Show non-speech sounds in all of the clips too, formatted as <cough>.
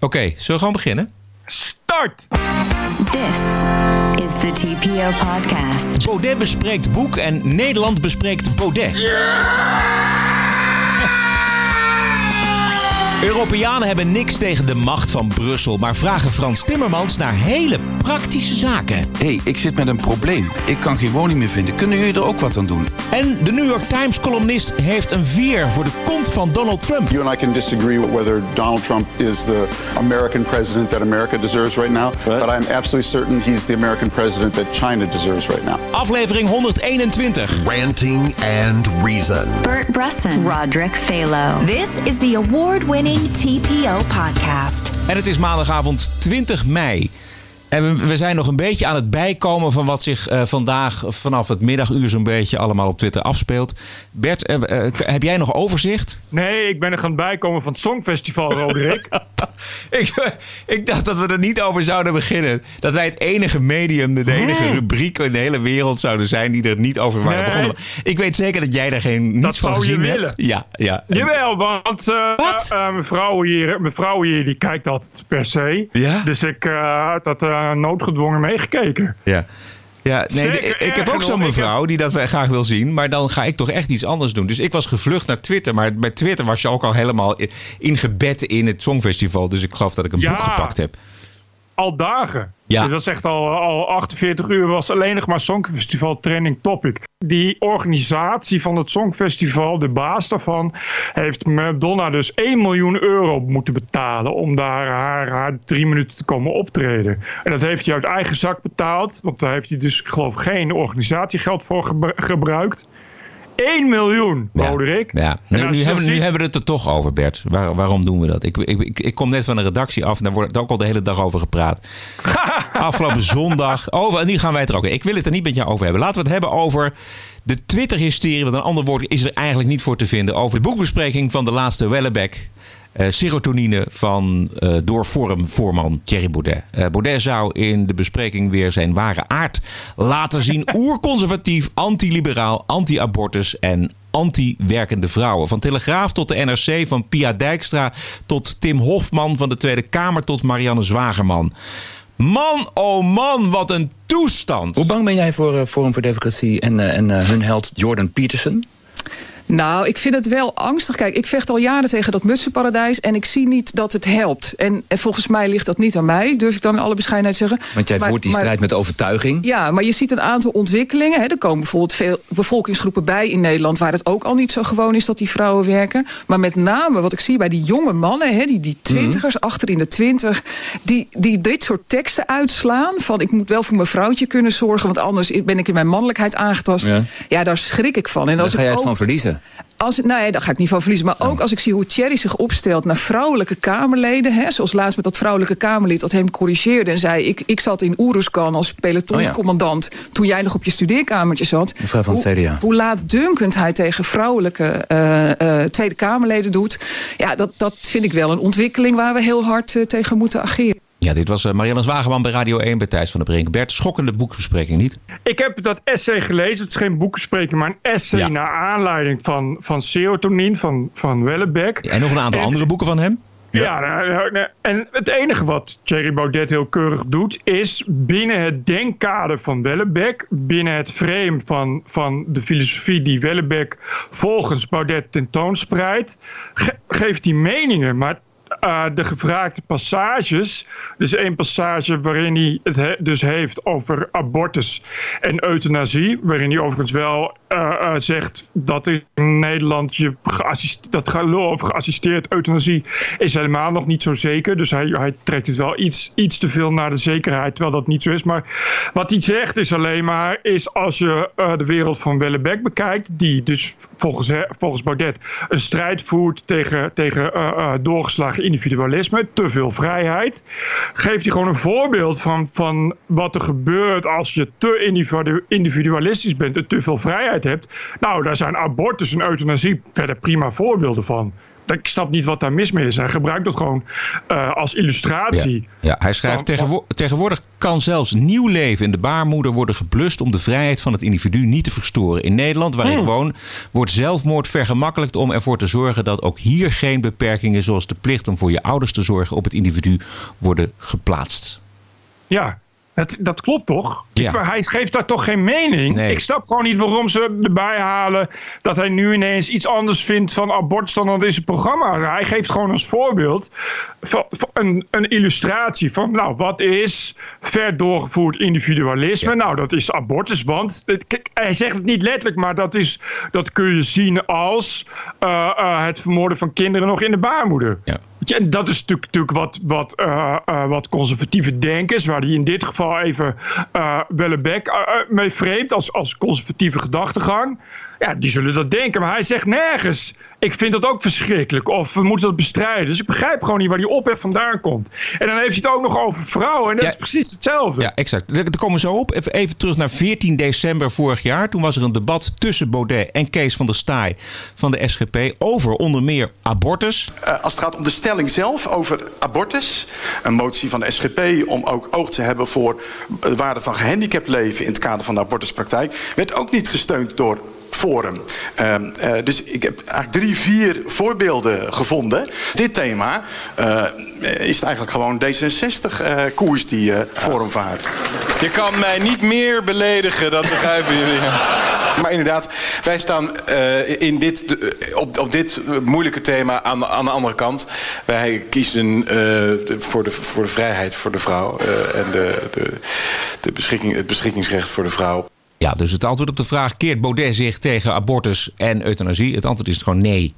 Oké, zullen we gewoon beginnen? Start! This is the TPO podcast. Baudet bespreekt boek en Nederland bespreekt Baudet. Europeanen hebben niks tegen de macht van Brussel, maar vragen Frans Timmermans naar hele praktische zaken. Hé, hey, ik zit met een probleem. Ik kan geen woning meer vinden. Kunnen jullie er ook wat aan doen? En de New York Times columnist heeft een vier voor de kont van Donald Trump. You and I can disagree with whether Donald Trump is the American president that America deserves right now, but I'm absolutely certain he's the American president that China deserves right now. Aflevering 121. Ranting and Reason. Bert Bresson, Roderick Phalo. This is the award-winning TPO podcast. En het is maandagavond 20 mei. En we, we zijn nog een beetje aan het bijkomen van wat zich eh, vandaag vanaf het middaguur zo'n beetje allemaal op Twitter afspeelt. Bert, eh, eh, heb jij nog overzicht? Nee, ik ben er gaan bijkomen van het Songfestival, Roderick. <laughs> ik, ik dacht dat we er niet over zouden beginnen. Dat wij het enige medium, de enige rubriek in de hele wereld zouden zijn die er niet over waren Nee. begonnen. Ik weet zeker dat jij daar geen niets Dat van zou je willen. Ja, ja. Jawel, want mevrouw, hier, mevrouw hier die kijkt dat per se. Ja? Dus ik dat eh, noodgedwongen meegekeken. Ja. Ja, nee, Zeker ik, heb ook zo'n mevrouw die dat graag wil zien, maar dan ga ik toch echt iets anders doen. Dus ik was gevlucht naar Twitter, maar bij Twitter was je ook al helemaal ingebed in het Songfestival. Dus ik geloof dat ik een Ja. boek gepakt heb. Al dagen. Ja. Dus dat is echt al, al 48 uur was alleen nog maar Songfestival trending topic. Die organisatie van het Songfestival, de baas daarvan, heeft Madonna dus 1 miljoen euro moeten betalen om daar haar, haar drie minuten te komen optreden. En dat heeft hij uit eigen zak betaald, want daar heeft hij dus, ik geloof, geen organisatiegeld voor gebru- gebruikt. 1 miljoen, Ja. Roderick. Ja. Nu, hebben, nu hebben we het er toch over, Bert. Waar- waarom doen we dat? Ik, ik, ik, kom net van de redactie af en daar wordt ook al de hele dag over gepraat. <laughs> Afgelopen zondag. Over, en nu gaan wij het er ook. Ik wil het er niet met jou over hebben. Laten we het hebben over de Twitter-hysterie. Want een ander woord is er eigenlijk niet voor te vinden. Over de boekbespreking van de laatste Wellebeck. Eh, serotonine van eh, door Forum-voorman Thierry Baudet. Eh, Baudet zou in de bespreking weer zijn ware aard laten zien. <laughs> Oerconservatief, antiliberaal, anti-abortus en anti-werkende vrouwen. Van Telegraaf tot de NRC, van Pia Dijkstra tot Tim Hofman, van de Tweede Kamer tot Marianne Zwagerman. Man, oh man, wat een toestand. Hoe bang ben jij voor Forum voor Democratie en, en hun held Jordan Peterson? Nou, ik vind het wel angstig. Kijk, ik vecht al jaren tegen dat mutsenparadijs... en ik zie niet dat het helpt. En, en volgens mij ligt dat niet aan mij, durf ik dan in alle bescheidenheid zeggen. Want jij Maar- voert die maar- strijd met overtuiging. Ja, maar je ziet een aantal ontwikkelingen. Hè. Er komen bijvoorbeeld veel bevolkingsgroepen bij in Nederland... waar het ook al niet zo gewoon is dat die vrouwen werken. Maar met name wat ik zie bij die jonge mannen... Hè, die, die twintigers, achter in de twintig... Die, die dit soort teksten uitslaan... van ik moet wel voor mijn vrouwtje kunnen zorgen... want anders ben ik in mijn mannelijkheid aangetast. Ja. Ja, daar schrik ik van. En Daar als ga jij het ook- van verliezen. Als, nee, daar ga ik niet van verliezen. Maar ook als ik zie hoe Thierry zich opstelt naar vrouwelijke Kamerleden. Hè, zoals laatst met dat vrouwelijke Kamerlid dat hem corrigeerde en zei... ik, ik zat in Oeruzkan als pelotonscommandant toen jij nog op je studeerkamertje zat. Mevrouw van het hoe, CDA. Hoe laatdunkend hij tegen vrouwelijke eh, eh, Tweede Kamerleden doet. Ja, dat, dat vind ik wel een ontwikkeling waar we heel hard eh, tegen moeten ageren. Ja, dit was eh, Marianne Zwagerman bij Radio 1 bij Thijs van der Brink. Bert, schokkende boekbespreking, niet? Ik heb dat essay gelezen. Het is geen boekenspreking, maar een essay Ja. naar aanleiding van, van serotonine van, van Wellebeck. En nog een aantal En- andere boeken van hem? Ja, nou, nou, nou, en het enige wat Thierry Baudet heel keurig doet, is binnen het denkkader van Wellebeck, binnen het frame van, van de filosofie die Wellebeck volgens Baudet tentoonspreidt, ge- geeft hij meningen. Maar eh, de gevraagde passages, dus één passage waarin hij het he- dus heeft over abortus en euthanasie, waarin hij overigens wel eh, eh, zegt dat in Nederland je dat over geassisteerd euthanasie is helemaal nog niet zo zeker. Dus hij, hij trekt het wel iets, iets te veel naar de zekerheid, terwijl dat niet zo is. Maar wat hij zegt is alleen maar, is als je de wereld van Wellebeck bekijkt, die dus volgens, volgens Baudet een strijd voert tegen, tegen doorgeslagen individualisme, te veel vrijheid, geeft hij gewoon een voorbeeld van, van wat er gebeurt als je te individu- individualistisch bent en te veel vrijheid hebt. Nou, daar zijn abortus en euthanasie verder prima voorbeelden van. Ik snap niet wat daar mis mee is. Hij gebruikt dat gewoon eh, als illustratie. Ja, ja hij schrijft: Van- tegenwo- tegenwoordig kan zelfs nieuw leven in de baarmoeder worden geblust om de vrijheid van het individu niet te verstoren. In Nederland, waar Hmm. ik woon, wordt zelfmoord vergemakkelijkt om ervoor te zorgen dat ook hier geen beperkingen zoals de plicht om voor je ouders te zorgen op het individu worden geplaatst. Ja, het, dat klopt toch? Ja. Maar hij geeft daar toch geen mening? Nee. Ik snap gewoon niet waarom ze erbij halen dat hij nu ineens iets anders vindt van abortus dan dat in zijn programma. Hij geeft gewoon als voorbeeld van, van een, een illustratie van, nou, wat is ver doorgevoerd individualisme? Nou, dat is abortus, want het- hij zegt het niet letterlijk, maar dat, is, dat kun je zien als eh, eh, het vermoorden van kinderen nog in de baarmoeder. Ja. Je, en dat is natuurlijk, wat, wat, eh, eh, wat conservatieve denkers, waar die in dit geval even eh, mee vreemd als, als conservatieve gedachtegang. Ja, die zullen dat denken. Maar hij zegt nergens, ik vind dat ook verschrikkelijk. Of we moeten dat bestrijden. Dus ik begrijp gewoon niet waar die ophef vandaan komt. En dan heeft hij het ook nog over vrouwen. En dat Ja. is precies hetzelfde. Ja, exact. Daar daar komen we zo op. Even, even terug naar 14 december vorig jaar. Toen was er een debat tussen Baudet en Kees van der Staaij van de SGP over onder meer abortus. Eh, als het gaat om de stelling zelf over abortus, een motie van de SGP om ook oog te hebben voor de waarde van gehandicapt leven in het kader van de abortuspraktijk, werd ook niet gesteund door Forum. Ehm, eh, dus ik heb eigenlijk drie, vier voorbeelden gevonden. Dit thema eh, is eigenlijk gewoon D66-koers die eh, Forum vaart. Je kan mij niet meer beledigen, dat begrijpen jullie. <laughs> Maar inderdaad, wij staan in dit, op, op dit moeilijke thema aan, aan de andere kant. Wij kiezen voor, de, voor de vrijheid voor de vrouw en de, de, de beschikking, het beschikkingsrecht voor de vrouw. Ja, dus het antwoord op de vraag: keert Baudet zich tegen abortus en euthanasie? Het antwoord is gewoon nee.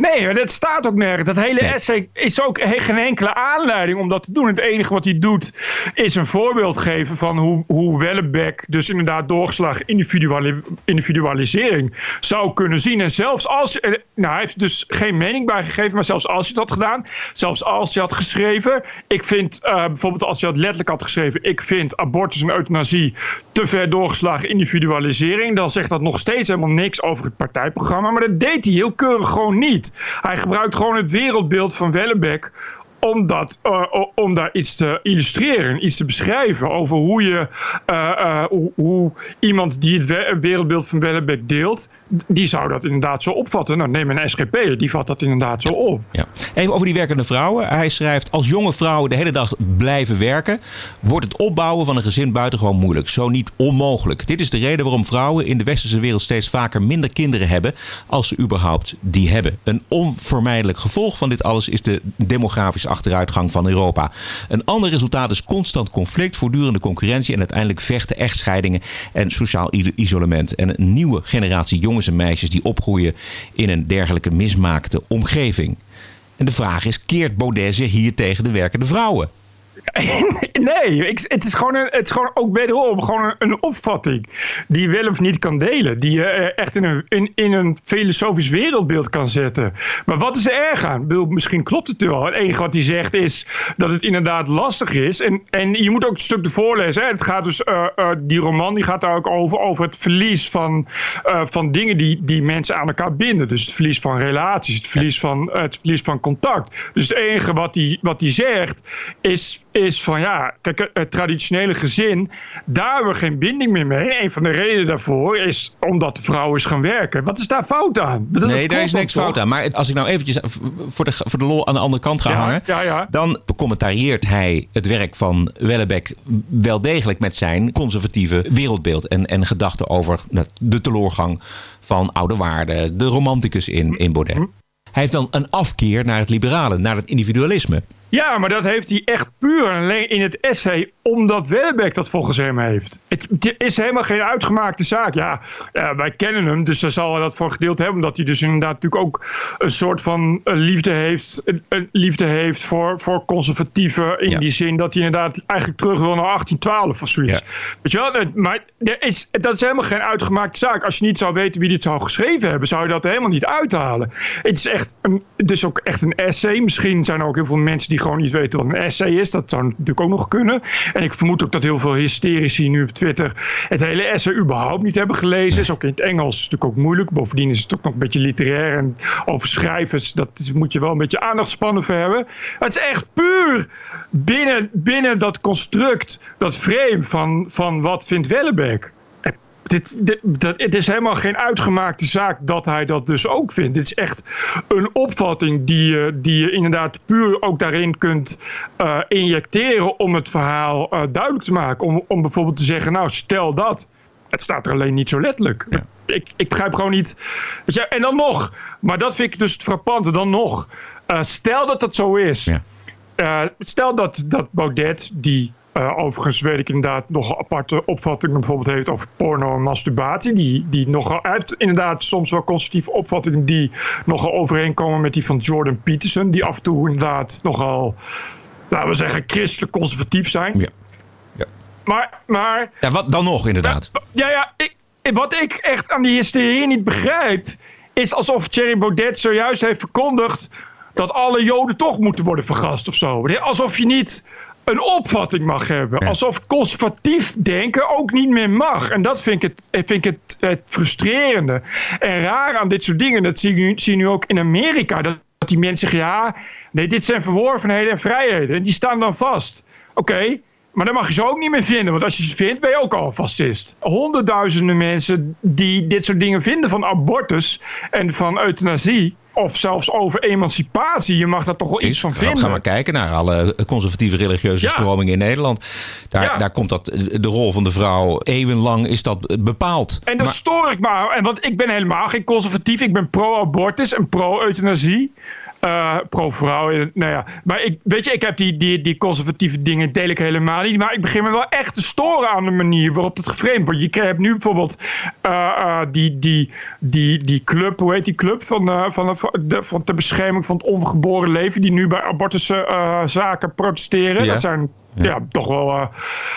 Nee, dat staat ook nergens. Dat hele Nee. essay is ook geen enkele aanleiding om dat te doen. Het enige wat hij doet is een voorbeeld geven van hoe, hoe Wellebeck dus inderdaad doorgeslagen individuali- individualisering zou kunnen zien. En zelfs als, eh, nou hij heeft dus geen mening bijgegeven, maar zelfs als hij het had gedaan, zelfs als hij had geschreven, ik vind eh, bijvoorbeeld als hij had letterlijk had geschreven, ik vind abortus en euthanasie te ver doorgeslagen individualisering, dan zegt dat nog steeds helemaal niks over het partijprogramma. Maar dat deed hij heel keurig gewoon niet. Hij gebruikt gewoon het wereldbeeld van Wellebeck om, eh, om daar iets te illustreren, iets te beschrijven over hoe, je, eh, eh, hoe, hoe iemand die het we- wereldbeeld van Wellebeck deelt, die zou dat inderdaad zo opvatten. Nou, neem een SGP, die vat dat inderdaad zo op. Even over die werkende vrouwen. Hij schrijft: Als jonge vrouwen de hele dag blijven werken, wordt het opbouwen van een gezin buitengewoon moeilijk. Zo niet onmogelijk. Dit is de reden waarom vrouwen in de westerse wereld steeds vaker minder kinderen hebben, als ze überhaupt die hebben. Een onvermijdelijk gevolg van dit alles is de demografische achteruitgang van Europa. Een ander resultaat is constant conflict, voortdurende concurrentie en uiteindelijk vechten, echtscheidingen en sociaal isolement. En een nieuwe generatie jongens en meisjes die opgroeien in een dergelijke mismaakte omgeving. En de vraag is, keert Baudet hier tegen de werkende vrouwen? <laughs> Nee, ik, het, is gewoon een, het is gewoon ook wederom gewoon een, opvatting die je wel of niet kan delen. Die je eh, echt in een, in, in een filosofisch wereldbeeld kan zetten. Maar wat is er erg aan? Misschien klopt het wel. Het enige wat hij zegt is dat het inderdaad lastig is. En, en je moet ook het stuk ervoor lezen. Hè. Het gaat dus, eh, eh, die roman die gaat daar ook over, over het verlies van, van dingen die, die mensen aan elkaar binden. Dus het verlies van relaties, het verlies van, het verlies van contact. Dus het enige wat hij, wat hij zegt is, is van ja, kijk, het, traditionele gezin, daar hebben we geen binding meer mee. Een van de redenen daarvoor is omdat de vrouw is gaan werken. Wat is daar fout aan? Dat- nee, daar is niks toch? fout aan. Maar als ik nou eventjes voor de, voor de lol aan de andere kant ga Ja, hangen... ja, ja. dan becommentarieert hij het werk van Wellebeck wel degelijk met zijn conservatieve wereldbeeld... en, en gedachten over nou, de teleurgang van oude waarden, de romanticus in, in Baudet. Hm. Hij heeft dan een afkeer naar het liberale, naar het individualisme. Ja, maar dat heeft hij echt puur en alleen in het essay omdat Welbeck dat volgens hem heeft. Het, het is helemaal geen uitgemaakte zaak. Ja, wij kennen hem, dus daar zal hij dat voor een gedeelte hebben. Omdat hij dus inderdaad natuurlijk ook een soort van eh, liefde heeft, een, liefde heeft voor, voor conservatieven. In Ja. die zin dat hij inderdaad eigenlijk terug wil naar 1812 of zoiets. Ja. Weet je wel? Maar er is, dat is helemaal geen uitgemaakte zaak. Als je niet zou weten wie dit zou geschreven hebben, zou je dat helemaal niet uithalen. Het is echt een, het is ook echt een essay. Misschien zijn er ook heel veel mensen die gewoon niet weten wat een essay is. Dat zou natuurlijk ook nog kunnen. En ik vermoed ook dat heel veel hysterici nu op Twitter het hele essay überhaupt niet hebben gelezen. Is ook in het Engels natuurlijk ook moeilijk. Bovendien is het ook nog een beetje literair. En over schrijvers, dat is- moet je wel een beetje aandachtspannen voor hebben. Maar het is echt puur binnen, binnen dat construct, dat frame van, van wat vindt Wellebeck. Dit, dit, dat, het is helemaal geen uitgemaakte zaak dat hij dat dus ook vindt. Dit is echt een opvatting die je, die je inderdaad puur ook daarin kunt eh, injecteren om het verhaal eh, duidelijk te maken. Om, om bijvoorbeeld te zeggen, nou stel dat. Het staat er alleen niet zo letterlijk. Ik, ik begrijp gewoon niet. Weet je, en dan nog, maar dat vind ik dus het frappante, dan nog. eh, stel dat dat zo is. Eh, stel dat, dat Baudet, die eh, overigens weet ik inderdaad nog aparte opvattingen bijvoorbeeld heeft over porno en masturbatie. Die, die nogal, hij heeft inderdaad soms wel conservatieve opvattingen die nogal overeenkomen met die van Jordan Peterson. Die af en toe inderdaad nogal, laten we zeggen, christelijk conservatief zijn. Ja. Maar, maar Ja, wat dan nog inderdaad? ja, ja, ik, wat ik echt aan die hysterie niet begrijp, is alsof Thierry Baudet zojuist heeft verkondigd dat alle Joden toch moeten worden vergast of zo. Alsof je niet een opvatting mag hebben. Alsof conservatief denken ook niet meer mag. En dat vind ik het, eh, vind ik het, het frustrerende. En raar aan dit soort dingen, dat zie je, nu- zie je nu ook in Amerika. Dat, dat die mensen zeggen, ja, nee, dit zijn verworvenheden en vrijheden. En die staan dan vast. Oké, maar dan mag je ze ook niet meer vinden. Want als je ze vindt, ben je ook al een fascist. Honderdduizenden mensen die dit soort dingen vinden van abortus en van euthanasie. Of zelfs over emancipatie. Je mag daar toch wel iets van vinden. ga maar kijken naar alle conservatieve religieuze Ja. stromingen in Nederland. Daar, Ja. daar komt dat, de rol van de vrouw eeuwenlang is dat bepaald. En daar stoor ik me aan. En want ik ben helemaal geen conservatief. Ik ben pro-abortus en pro-euthanasie. Eh, pro-vrouw. eh, Nou ja. Maar ik, weet je, ik heb die, die, die conservatieve dingen deel ik helemaal niet. Maar ik begin me wel echt te storen aan de manier waarop het geframed wordt. Je hebt nu bijvoorbeeld eh, die, die, die, die club, hoe heet die club? Van, van, de, van de bescherming van het ongeboren leven. Die nu bij abortuszaken protesteren. Ja. Dat zijn ja. toch wel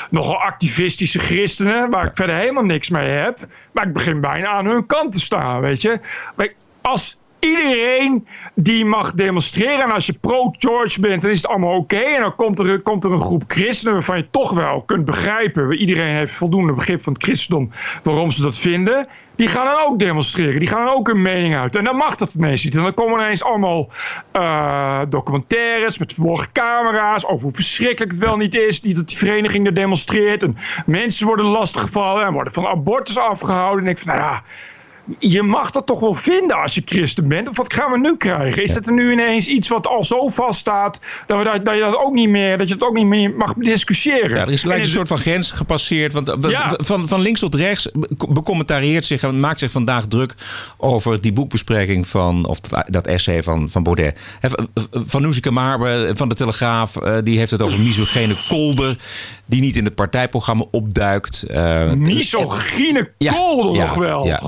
nogal activistische christenen. Waar ik verder helemaal niks mee heb. Maar ik begin bijna aan hun kant te staan, weet je. Maar als iedereen die mag demonstreren. En als je pro-George bent, dan is het allemaal oké. En dan komt er, komt er een groep christenen waarvan je toch wel kunt begrijpen. Iedereen heeft voldoende begrip van het christendom waarom ze dat vinden. Die gaan dan ook demonstreren. Die gaan dan ook hun mening uit. En dan mag dat ineens niet. En dan komen er ineens allemaal eh, documentaires met verborgen camera's. Over hoe verschrikkelijk het wel niet is. Die, dat die vereniging er demonstreert. En mensen worden lastiggevallen. En worden van abortus afgehouden. En ik van, nou ja je mag dat toch wel vinden als je christen bent? Of wat gaan we nu krijgen? Is het er nu ineens iets wat al zo vaststaat dat, we dat, dat je dat ook niet meer, dat je het ook niet meer mag discussiëren? Ja, er is lijkt En een soort van grens gepasseerd. Want eh, Ja. van, van links tot rechts be- becommentarieert zich en maakt zich vandaag druk over die boekbespreking van, of dat, dat essay van, van Baudet. Hè, Van, Noezike Marbe van de Telegraaf, eh, die heeft het over <laughs> misogene kolder die niet in het partijprogramma opduikt. Eh, Misogyne Ja, kolder nog wel. ja.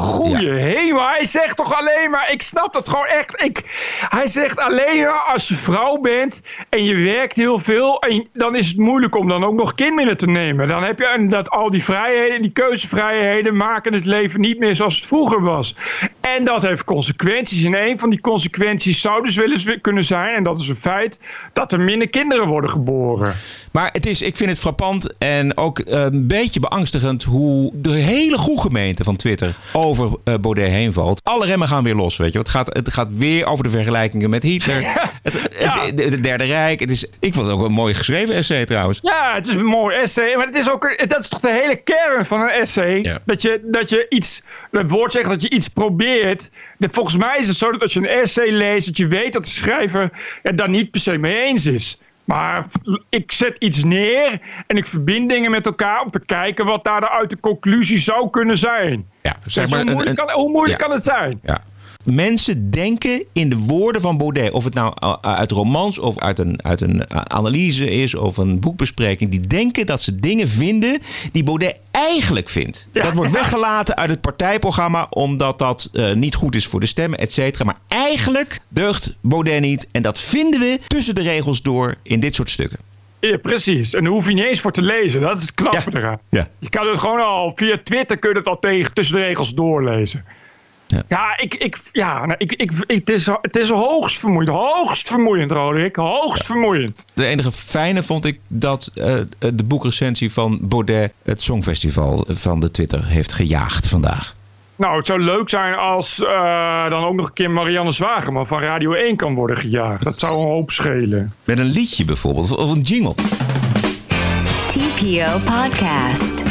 Hemel. Hij zegt toch alleen maar... Ik snap dat gewoon echt. Ik, hij zegt alleen maar als je vrouw bent en je werkt heel veel... En dan is het moeilijk om dan ook nog kinderen te nemen. Dan heb je inderdaad al die vrijheden, die keuzevrijheden... maken het leven niet meer zoals het vroeger was. En dat heeft consequenties. En een van die consequenties zou dus wel eens kunnen zijn... en dat is een feit, dat er minder kinderen worden geboren. Maar het is, ik vind het frappant en ook eh, een beetje beangstigend hoe de hele goede gemeente van Twitter over eh, Baudet heen valt. Alle remmen gaan weer los, weet je. Het gaat, het gaat weer over de vergelijkingen met Hitler. Het, het, het Derde Rijk. Het is, ik vond het ook een mooi geschreven essay trouwens. Ja, het is een mooi essay. Maar het is ook, dat is toch de hele kern van een essay. Ja. Dat, je, dat je iets, het woord zegt dat je iets probeert. Dat, volgens mij is het zo dat als je een essay leest, dat je weet dat de schrijver het daar niet per se mee eens is. Maar ik zet iets neer en ik verbind dingen met elkaar om te kijken wat daar de uit de conclusie zou kunnen zijn. Ja, Zeg hoe moeilijk, kan, hoe moeilijk ja. kan het zijn? Ja. Mensen denken in de woorden van Baudet, of het nou uh, uit romans of uit een, uit een uh, analyse is of een boekbespreking, die denken dat ze dingen vinden die Baudet eigenlijk vindt. Ja. Dat wordt weggelaten uit het partijprogramma omdat dat uh, niet goed is voor de stemmen, et cetera. Maar eigenlijk deugt Baudet niet en dat vinden we tussen de regels door in dit soort stukken. Ja, precies. En daar hoef je niet eens voor te lezen. Dat is het knappe Ja. eraan. Ja. Je kan het gewoon al via Twitter kun je het al tegen tussen de regels doorlezen. Ja, ik, ik, ja nou, ik, ik, het, is, het is hoogst vermoeiend. Hoogst vermoeiend, Roderick. Hoogst vermoeiend. De enige fijne vond ik dat uh, de boekrecensie van Baudet het Songfestival van de Twitter heeft gejaagd vandaag. Nou, het zou leuk zijn als uh, dan ook nog een keer Marianne Zwageman van Radio 1 kan worden gejaagd. Dat zou een hoop schelen. Met een liedje bijvoorbeeld, of een jingle. TPO Podcast.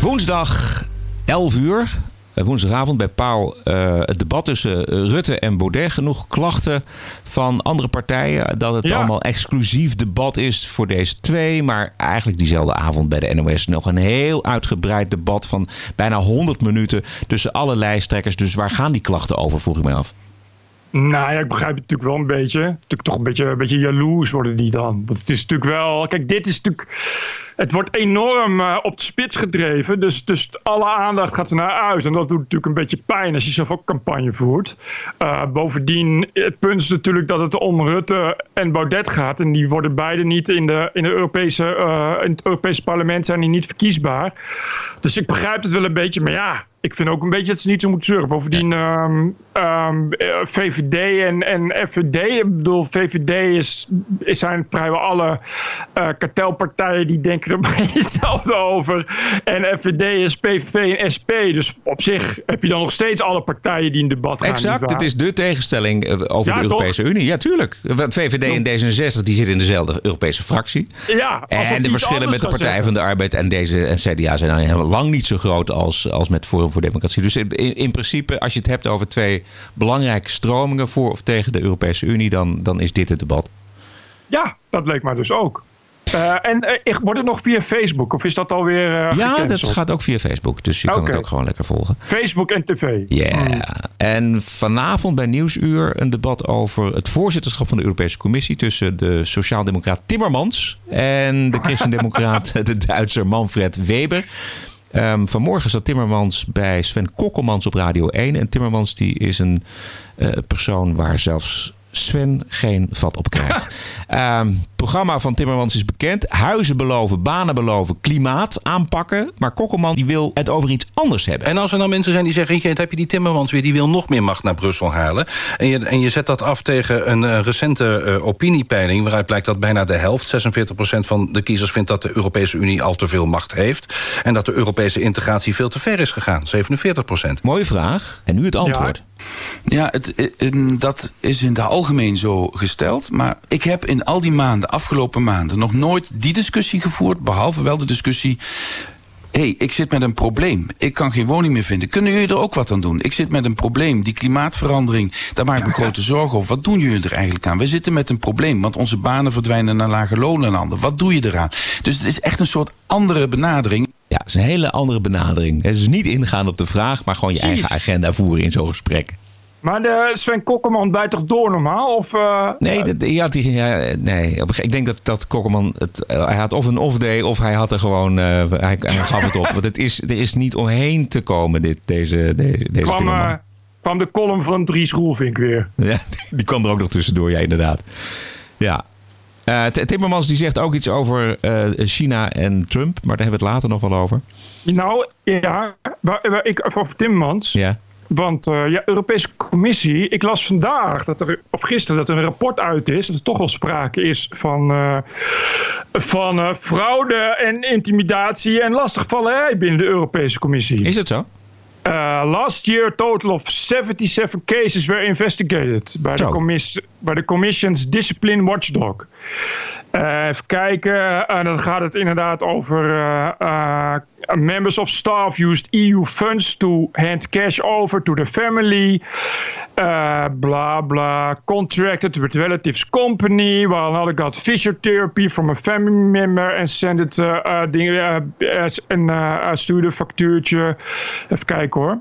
Woensdag 11 uur. Eh, woensdagavond bij Pauw uh, het debat tussen Rutte en Baudet. Genoeg klachten van andere partijen dat het Ja. allemaal exclusief debat is voor deze twee. Maar eigenlijk diezelfde avond bij de NOS nog een heel uitgebreid debat van bijna 100 minuten tussen alle lijsttrekkers. Dus waar gaan die klachten over, vroeg ik me af. Nou ja, ik begrijp het natuurlijk wel een beetje. Natuurlijk toch een beetje, een beetje jaloers worden die dan. Want het is natuurlijk wel... Kijk, dit is natuurlijk... Het wordt enorm eh, op de spits gedreven. Dus, dus alle aandacht gaat er naar uit. En dat doet natuurlijk een beetje pijn als je zelf ook campagne voert. Eh, bovendien, het punt is natuurlijk dat het om Rutte en Baudet gaat. En die worden beide niet in, de, in, de Europese, eh, in het Europese parlement zijn die niet verkiesbaar. Dus ik begrijp het wel een beetje. Maar ja, ik vind ook een beetje dat ze niet zo moeten zeuren. Bovendien, ehm, ehm, eh, VVD en, en FVD. Ik bedoel, VVD is, is zijn vrijwel alle eh, kartelpartijen die denken er een <laughs> beetje hetzelfde over. En FVD is PVV en SP. Dus op zich heb je dan nog steeds alle partijen die in debat gaan. Exact, het is de tegenstelling eh, over Ja, de Europese Unie. Ja, tuurlijk. Want VVD en D66 die zitten in dezelfde Europese fractie. Ja, En de verschillen met de Partij van de Arbeid en deze en CDA zijn dan helemaal lang niet zo groot als, als met Forum voor Democratie. Dus in, in principe, als je het hebt over twee belangrijke stromingen voor of tegen de Europese Unie, dan, dan is dit het debat. Ja, dat leek mij dus ook. Eh, en ik- wordt het nog via Facebook? Of is dat alweer eh ja, dat gaat ook via Facebook. Dus je kan het ook gewoon lekker volgen. Facebook en tv. Ja, en vanavond bij Nieuwsuur een debat over het voorzitterschap van de Europese Commissie tussen de Sociaaldemocraat Timmermans en de <laughs> Christendemocraat, de Duitser Manfred Weber. Ehm, vanmorgen zat Timmermans bij Sven Kokkelmans op Radio 1. En Timmermans die is een eh, persoon waar zelfs Sven geen vat op krijgt. <laughs> Ehm, Het programma van Timmermans is bekend. Huizen beloven, banen beloven, klimaat aanpakken. Maar Kokkelman die wil het over iets anders hebben. En als er nou mensen zijn die zeggen... "Jeetje, heb je die Timmermans weer, die wil nog meer macht naar Brussel halen. En je, en je zet dat af tegen een eh, recente eh, opiniepeiling... waaruit blijkt dat bijna de helft, 46% van de kiezers... vindt dat de Europese Unie al te veel macht heeft. En dat de Europese integratie veel te ver is gegaan, 47%. Mooie vraag. En nu het antwoord. Ja, het, eh, eh, dat is in het algemeen zo gesteld. Maar ik heb in al die maanden, afgelopen maanden, nog nooit die discussie gevoerd. Behalve wel de discussie. Hé, hey, ik zit met een probleem. Ik kan geen woning meer vinden. Kunnen jullie er ook wat aan doen? Ik zit met een probleem. Die klimaatverandering, daar maak ik me grote zorgen over. Wat doen jullie er eigenlijk aan? We zitten met een probleem, want onze banen verdwijnen naar lage lonenlanden. Wat doe je eraan? Dus het is echt een soort andere benadering. Ja, het is een hele andere benadering. Het is niet ingaan op de vraag, maar gewoon je eigen agenda voeren in zo'n gesprek. Maar de Sven Kokkerman bijt toch door normaal? Of, eh, Nee, dat- ja, die, ja, nee. ik denk dat, dat Kokkerman het. eh, hij had of een off-day of hij had er gewoon. eh, hij, hij gaf het op. Want het is, er is niet omheen te komen, dit, deze, deze, deze kwam, de column van Dries Roelvink weer. <laughs> Ja, die kwam er ook nog tussendoor, ja, inderdaad. Ja. Timmermans die zegt ook iets over China en Trump, maar daar hebben we het later nog wel over. Nou, ja, waar, waar ik, over Timmans. Ja. Want uh, ja, Europese Commissie, ik las vandaag, dat er, of gisteren, dat er een rapport uit is, dat er toch wel sprake is van, uh, van uh, fraude en intimidatie en lastigvallerij binnen de Europese Commissie. Is het zo? Last year, a total of 77 cases were investigated by the, by the Commission's Discipline Watchdog. Uh, even kijken, uh, dan gaat het inderdaad over members of staff used EU funds to hand cash over to the family. blah blah. Contracted with relatives company while another got physiotherapy from a family member and sent it dingen en stuurde een factuurtje. Even kijken hoor.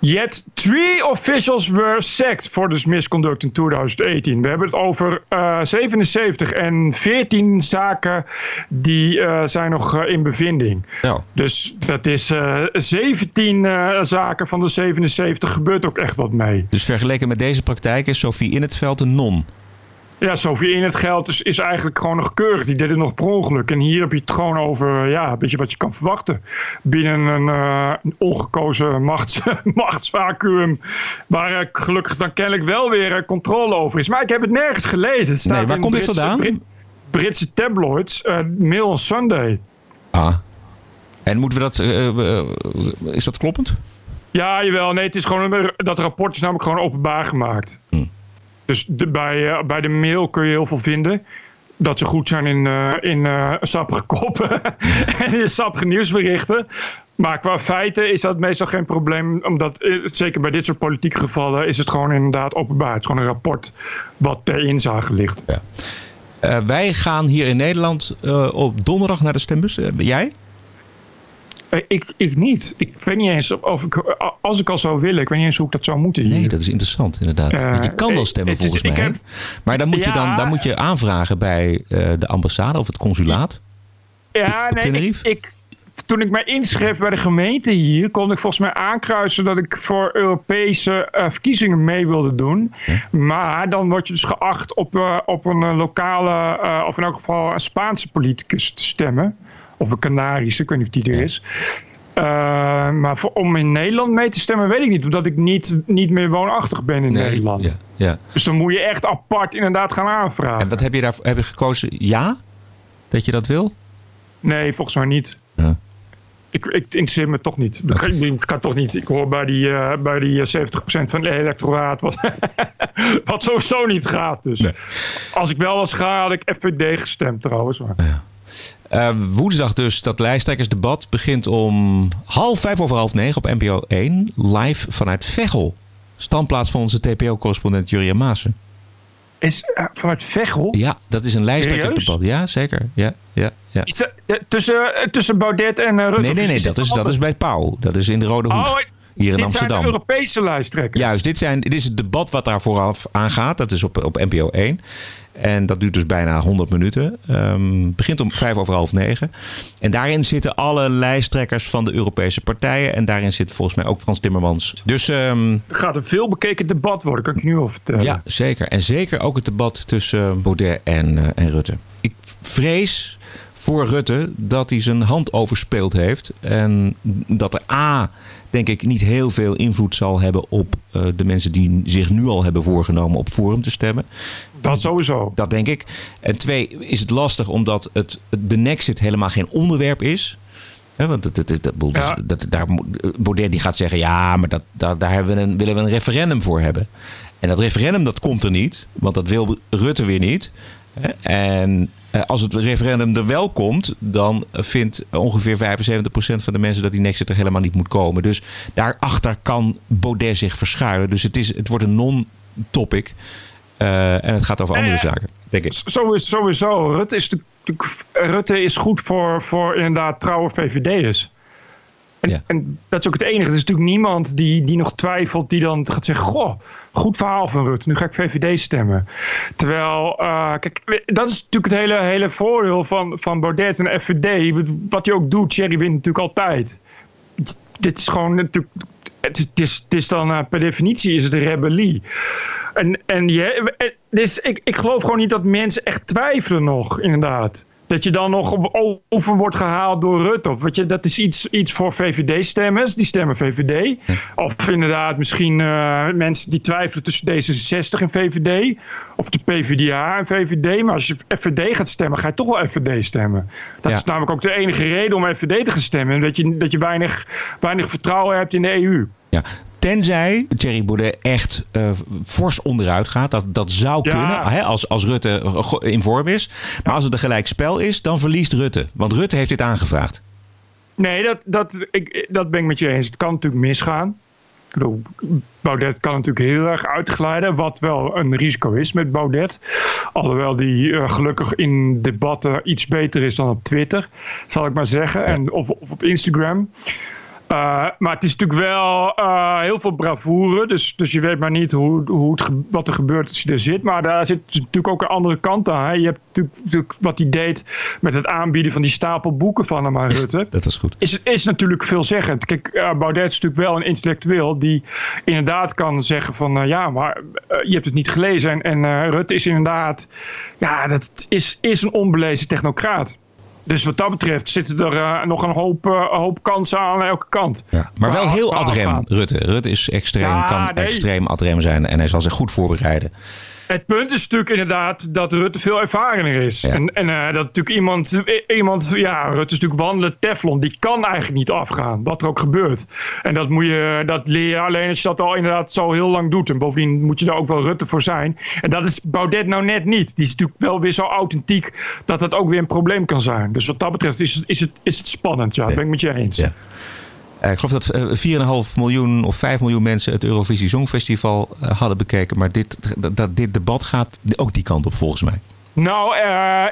Yet three officials were sacked for this misconduct in 2018. We hebben het over uh, 77 en 14 zaken die uh, zijn nog uh, in bevinding. Ja. Dus dat is 17 zaken van de 77 gebeurt ook echt wat mee. Dus vergeleken met deze praktijk is Sophie in het veld een non. Ja, zoveel in het geld is, is eigenlijk gewoon nog keurig. Die deed het nog per ongeluk. En hier heb je het gewoon over ja, een beetje wat je kan verwachten. Binnen een, uh, een ongekozen machts, <laughs> machtsvacuum. Waar uh, gelukkig dan kennelijk wel weer uh, controle over is. Maar ik heb het nergens gelezen. Het staat nee, waar komt dit vandaan? Brit, Britse tabloids. Mail on Sunday. Ah. En moeten we dat... is dat kloppend? Ja, jawel. Nee, het is gewoon, dat rapport is namelijk gewoon openbaar gemaakt. Hm. Dus bij, uh, bij de mail kun je heel veel vinden. Dat ze goed zijn in, uh, in uh, sappige koppen <laughs> en in sappige nieuwsberichten. Maar qua feiten is dat meestal geen probleem. Omdat, zeker bij dit soort politieke gevallen, is het gewoon inderdaad openbaar. Het is gewoon een rapport wat ter inzage ligt. Ja. Wij gaan hier in Nederland op donderdag naar de stembus. Jij? Ik, ik niet. Ik weet niet eens of ik, als ik al zou willen, ik weet niet eens hoe ik dat zou moeten. Hier. Nee, dat is interessant inderdaad. Uh, Want je kan wel stemmen volgens mij. Heb, maar dan moet, ja, je dan, dan moet je aanvragen bij uh, de ambassade of het consulaat. Ja, nee, ik, ik, toen ik mij inschreef bij de gemeente hier, kon ik volgens mij aankruisen dat ik voor Europese verkiezingen mee wilde doen. Ja. Maar dan word je dus geacht op, op een lokale, of in elk geval een Spaanse politicus te stemmen. Of een Canarische, ik weet niet of die er is. Uh, maar voor, om in Nederland mee te stemmen weet ik niet. Omdat ik niet, niet meer woonachtig ben in nee, Nederland. Ja, ja. Dus dan moet je echt apart inderdaad gaan aanvragen. En wat heb je daar heb je gekozen? Ja? Dat je dat wil? Nee, volgens mij niet. Ja. Ik, ik interesseer me toch niet. Okay. Ik, ga toch niet. Ik hoor bij die, uh, bij die 70% van het electoraat wat, <laughs> wat sowieso niet gaat. Dus nee. als ik wel was ga, had ik FVD gestemd trouwens. Maar. Ja. Uh, woensdag dus dat lijsttrekkersdebat begint om half vijf over half negen op NPO 1 live vanuit Veghel. Standplaats van onze TPO-correspondent Juria Maassen. Is uh, vanuit Veghel? Ja, dat is een lijsttrekkersdebat. Ja, zeker. Ja, ja, ja. Is dat, uh, tussen, tussen Baudet en Rutte? Nee, nee, nee. Dat is, dat is bij Pauw. Dat is in de Rode Hoed. Oh, hier in dit Amsterdam. zijn de Europese lijsttrekkers. Juist, dit, zijn, dit is het debat wat daar vooraf aangaat. Dat is op, op NPO 1. En dat duurt dus bijna 100 minuten. Um, begint om vijf over half negen. En daarin zitten alle lijsttrekkers van de Europese partijen. En daarin zit volgens mij ook Frans Timmermans. Dus, um, Het gaat een veel bekeken debat worden, kan ik nu al vertellen. Ja, zeker. En zeker ook het debat tussen Baudet en, uh, en Rutte. Ik vrees voor Rutte dat hij zijn hand overspeeld heeft. En dat er A, denk ik, niet heel veel invloed zal hebben op uh, de mensen die zich nu al hebben voorgenomen op Forum te stemmen. Dat sowieso. Dat denk ik. En twee, is het lastig omdat het, de Nexit helemaal geen onderwerp is. He, want het, het, dat, ja. dat, daar, Baudet die gaat zeggen, ja, maar dat, dat, daar hebben we een, willen we een referendum voor hebben. En dat referendum dat komt er niet, want dat wil Rutte weer niet. En als het referendum er wel komt, dan vindt ongeveer 75% van de mensen dat die Nexit er helemaal niet moet komen. Dus daarachter kan Baudet zich verschuilen. Dus het, is, het wordt een non-topic. Uh, en het gaat over andere eh, zaken, denk ik. Sowieso. sowieso. Rutte, is de, Rutte is goed voor, voor inderdaad trouwe VVD'ers. En, ja. en dat is ook het enige. Er is natuurlijk niemand die, die nog twijfelt, die dan gaat zeggen: Goh, goed verhaal van Rutte, nu ga ik VVD stemmen. Terwijl, uh, kijk, dat is natuurlijk het hele, hele voordeel van, van Baudet en FVD. Wat hij ook doet, Thierry wint natuurlijk altijd. Dit is gewoon natuurlijk. Het is, het is, het is dan uh, per definitie is het rebellie. En, en je, dus ik, ik geloof gewoon niet dat mensen echt twijfelen nog, inderdaad. Dat je dan nog over wordt gehaald door Rutte. Of, weet je, dat is iets, iets voor VVD-stemmers. Die stemmen VVD. Of inderdaad misschien uh, mensen die twijfelen tussen D66 en VVD. Of de PvdA en VVD. Maar als je FVD gaat stemmen, ga je toch wel FVD stemmen. Dat Ja. is namelijk ook de enige reden om FVD te gaan stemmen. Dat je, dat je weinig, weinig vertrouwen hebt in de EU. Ja. Tenzij Thierry Baudet echt eh, fors onderuit gaat. Dat, dat zou Ja. kunnen hè, als, als Rutte go- in vorm is. Maar als het een gelijk spel is, dan verliest Rutte. Want Rutte heeft dit aangevraagd. Nee, dat, dat, ik, dat ben ik met je eens. Het kan natuurlijk misgaan. Baudet kan natuurlijk heel erg uitglijden, wat wel een risico is met Baudet. Alhoewel die eh, gelukkig in debatten iets beter is dan op Twitter, zal ik maar zeggen, en, of, of op Instagram. Uh, maar het is natuurlijk wel uh, heel veel bravoure. Dus, dus je weet maar niet hoe, hoe het, wat er gebeurt als je er zit. Maar daar zit natuurlijk ook een andere kant aan. Hè. Je hebt natuurlijk, wat hij deed met het aanbieden van die stapel boeken van hem aan Rutte. Dat was goed. Is, is natuurlijk veelzeggend. Kijk, uh, Baudet is natuurlijk wel een intellectueel die inderdaad kan zeggen van... ja, maar je hebt het niet gelezen. En, en Rutte is inderdaad... Ja, dat is, is een onbelezen technocraat. Dus wat dat betreft zitten er uh, nog een hoop, uh, hoop kansen aan elke kant. Ja, maar wel heel adrem, Rutte. Rutte is extreem, ja, kan nee. extreem adrem zijn en hij zal zich goed voorbereiden. Het punt is natuurlijk inderdaad dat Rutte veel ervarener is. Ja. En, en uh, dat natuurlijk iemand, iemand, ja, Rutte is natuurlijk wandelen Teflon. Die kan eigenlijk niet afgaan, wat er ook gebeurt. En dat, moet je, dat leer je alleen als je dat al inderdaad zo heel lang doet. En bovendien moet je daar ook wel Rutte voor zijn. En dat is Baudet nou net niet. Die is natuurlijk wel weer zo authentiek dat dat ook weer een probleem kan zijn. Dus wat dat betreft is, is, het, is het spannend. Ja, dat ben ik met je eens. Ja. Uh, ik geloof dat 4,5 miljoen of 5 miljoen mensen het Eurovisie Songfestival uh, hadden bekeken. Maar dit, dat, dit debat gaat ook die kant op volgens mij. Nou, uh,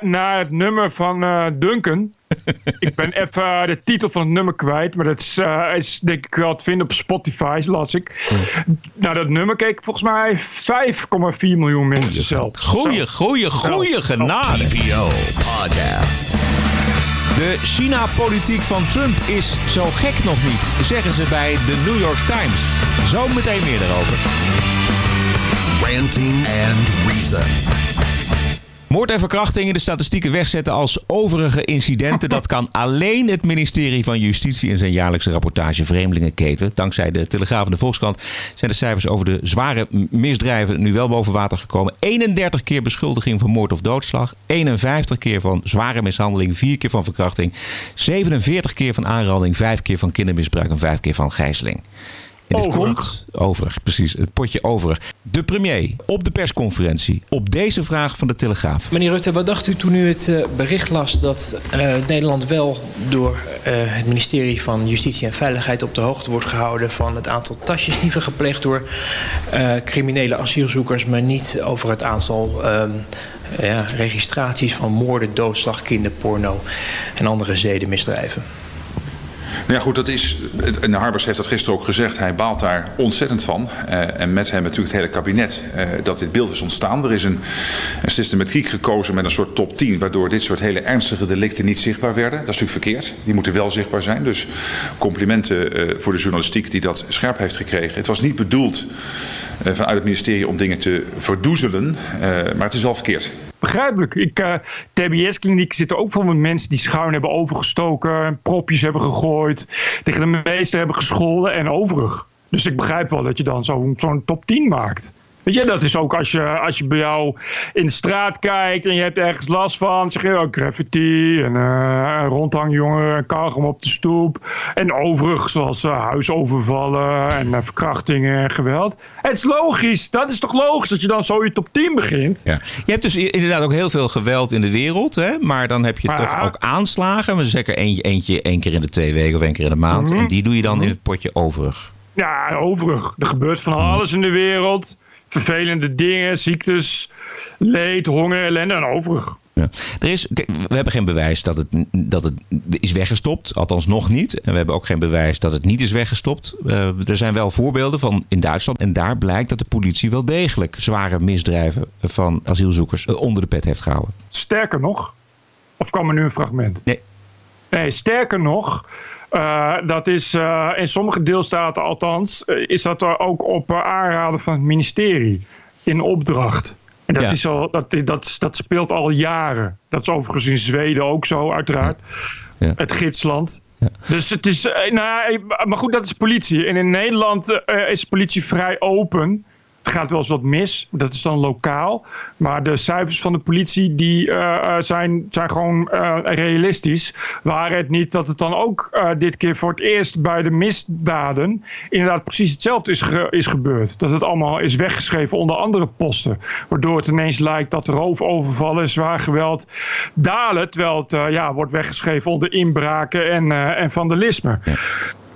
naar het nummer van Duncan. <laughs> ik ben even de titel van het nummer kwijt. Maar dat is, is denk ik wel te vinden op Spotify, las ik. Mm. Nou, dat nummer keek volgens mij 5,4 miljoen mensen zelf. Goeie, goeie, goeie genade. Podcast. De China-politiek van Trump is zo gek nog niet, zeggen ze bij de New York Times. Zo meteen meer daarover. Ranting and Reason. Moord en verkrachting in de statistieken wegzetten als overige incidenten. Dat kan alleen het ministerie van Justitie in zijn jaarlijkse rapportage Vreemdelingenketen. Dankzij de Telegraaf en de Volkskrant zijn de cijfers over de zware misdrijven nu wel boven water gekomen. 31 keer beschuldiging van moord of doodslag. 51 keer van zware mishandeling. 4 keer van verkrachting. 47 keer van aanranding. 5 keer van kindermisbruik en 5 keer van gijzeling. En dit komt over, precies, het potje over. De premier op de persconferentie op deze vraag van de Telegraaf. Meneer Rutte, wat dacht u toen u het uh, bericht las dat uh, Nederland wel door uh, het ministerie van Justitie en Veiligheid op de hoogte wordt gehouden van het aantal tasjesdieven gepleegd door criminele asielzoekers, maar niet over het aantal ehm, ja, registraties van moorden, doodslag, kinderporno en andere zedenmisdrijven? Nou ja, goed, dat is. En Harbers heeft dat gisteren ook gezegd. Hij baalt daar ontzettend van. Uh, en met hem natuurlijk het hele kabinet. Uh, dat dit beeld is ontstaan. Er is een, een, systematiek gekozen met een soort top 10. Waardoor dit soort hele ernstige delicten niet zichtbaar werden. Dat is natuurlijk verkeerd. Die moeten wel zichtbaar zijn. Dus complimenten uh, voor de journalistiek die dat scherp heeft gekregen. Het was niet bedoeld vanuit het ministerie om dingen te verdoezelen. maar het is wel verkeerd begrijpelijk. Ik, uh, TBS-kliniek zitten ook vol met mensen die schuin hebben overgestoken, propjes hebben gegooid, tegen de meester hebben gescholden en overig. Dus ik begrijp wel dat je dan zo'n zo top 10 maakt. Weet je, dat is ook als je, als je bij jou in de straat kijkt en je hebt ergens last van. Zeg je ook graffiti en uh, rondhangjongeren, kauwgom op de stoep. En overigens zoals uh, huisovervallen en uh, verkrachtingen en geweld. Het is logisch. Dat is toch logisch dat je dan zo je top 10 begint. Ja. Je hebt dus inderdaad ook heel veel geweld in de wereld. Hè? Maar dan heb je maar, toch ook aanslagen. Maar zeker eentje, eentje één keer in de twee weken of één keer in de maand. Mm -hmm. En die doe je dan in het potje overig. Ja, overig. Er gebeurt van alles in de wereld vervelende dingen, ziektes, leed, honger, ellende en overig. Ja. Er is, we hebben geen bewijs dat het, dat het is weggestopt, althans nog niet. En we hebben ook geen bewijs dat het niet is weggestopt. Uh, er zijn wel voorbeelden van in Duitsland. En daar blijkt dat de politie wel degelijk zware misdrijven van asielzoekers onder de pet heeft gehouden. Sterker nog, of kwam er nu een fragment? Nee. Nee, sterker nog, uh, dat is uh, in sommige deelstaten althans, uh, is dat er ook op aanraden van het ministerie in opdracht. En dat, ja. is al, dat, dat, dat speelt al jaren. Dat is overigens in Zweden ook zo, uiteraard. Ja. Ja. Het gidsland. Dus het is, nou, maar goed, dat is politie. En in Nederland is politie vrij open. Het gaat wel eens wat mis, dat is dan lokaal. Maar de cijfers van de politie die, uh, zijn, zijn gewoon uh, realistisch. Waar het niet dat het dan ook dit keer voor het eerst bij de misdaden inderdaad precies hetzelfde is, ge is gebeurd. Dat het allemaal is weggeschreven onder andere posten. Waardoor het ineens lijkt dat roofovervallen en zwaar geweld dalen. Terwijl het ja, wordt weggeschreven onder inbraken en, en vandalisme.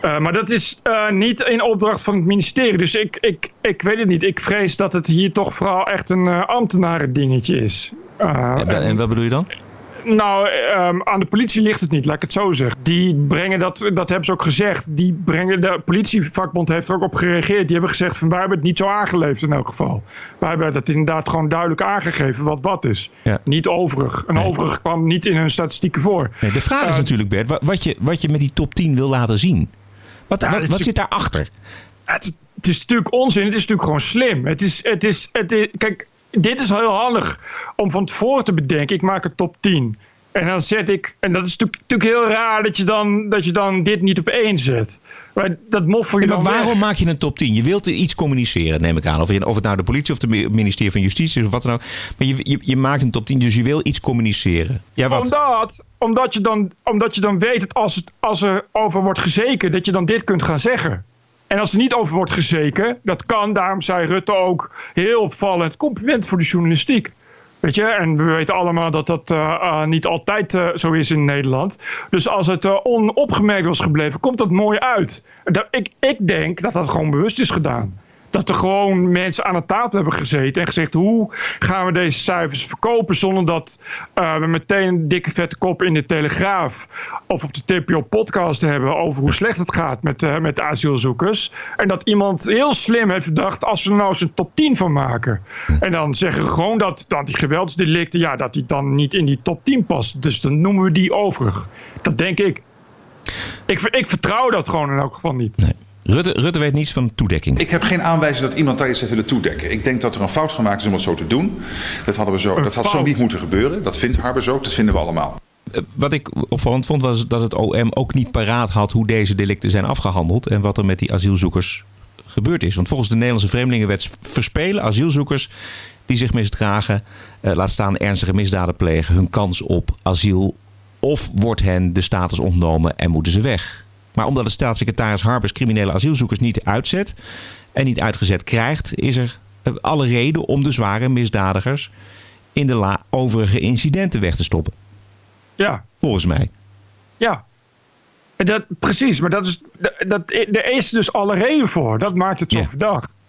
Uh, maar dat is uh, niet in opdracht van het ministerie. Dus ik, ik, ik weet het niet. Ik vrees dat het hier toch vooral echt een uh, ambtenaren dingetje is. En, en, wat bedoel je dan? Nou, ehm, aan de politie ligt het niet, laat ik het zo zeggen. Die brengen dat, dat hebben ze ook gezegd. Die brengen, de politievakbond heeft er ook op gereageerd. Die hebben gezegd van wij hebben het niet zo aangeleefd in elk geval. Wij hebben het inderdaad gewoon duidelijk aangegeven wat wat is. Niet overig. En overig kwam niet in hun statistieken voor. Nee, de vraag is Eh, natuurlijk, Bert, wa- wat je, wat je met die top 10 wil laten zien. Wat, Ja, wat, zit daarachter? Het, is- het is natuurlijk onzin. Het is natuurlijk gewoon slim. Het is, het is, het is, kijk, dit is heel handig om van tevoren te bedenken. Ik maak een top 10. En dan zet ik. En dat is natuurlijk, heel raar dat je, dan, dat je dan dit niet op één zet. Maar dat moffel je maar dan waarom weg. maak je een top 10? Je wilt iets communiceren, neem ik aan. Of, je, of het nou de politie of het ministerie van Justitie is of wat dan ook. Maar je, je, je maakt een top 10, dus je wil iets communiceren. Ja, wat? Omdat, omdat, je dan, omdat je dan weet dat als, het, als er over wordt gezeken, dat je dan dit kunt gaan zeggen. En als er niet over wordt gezeken, dat kan, daarom zei Rutte ook heel opvallend, compliment voor de journalistiek. Weet je, en we weten allemaal dat dat eh, eh, niet altijd eh, zo is in Nederland. Dus als het onopgemerkt was gebleven, komt dat mooi uit. Ik, ik denk dat dat gewoon bewust is gedaan. Dat er gewoon mensen aan de tafel hebben gezeten en gezegd: hoe gaan we deze cijfers verkopen zonder dat eh, we meteen een dikke vette kop in de Telegraaf of op de TPO-podcast hebben over hoe slecht het gaat met, eh, met de asielzoekers. En dat iemand heel slim heeft bedacht: als we er nou eens een top 10 van maken. En dan zeggen we gewoon dat, dat die geweldsdelicten, ja, dat die dan niet in die top 10 past. Dus dan noemen we die overig. Dat denk ik. Ik, ik vertrouw dat gewoon in elk geval niet. Rutte, Rutte weet niets van toedekking. Ik heb geen aanwijzing dat iemand daar iets heeft willen toedekken. Ik denk dat er een fout gemaakt is om het zo te doen. Dat, hadden we zo, dat had zo niet moeten gebeuren. Dat vindt Harbers ook, dat vinden we allemaal. Eh, Wat ik opvallend vond was dat het OM ook niet paraat had hoe deze delicten zijn afgehandeld en wat er met die asielzoekers gebeurd is. Want volgens de Nederlandse Vreemdelingenwet verspelen asielzoekers die zich misdragen, eh, laat staan ernstige misdaden plegen, hun kans op asiel of wordt hen de status ontnomen en moeten ze weg. Maar omdat de staatssecretaris Harbers criminele asielzoekers niet uitzet en niet uitgezet krijgt, is er eh, alle reden om de zware misdadigers in de la overige incidenten weg te stoppen. Ja. Volgens mij. Ja. Dat, precies, maar dat is, dat, dat, er is dus alle reden voor. Dat maakt het zo verdacht.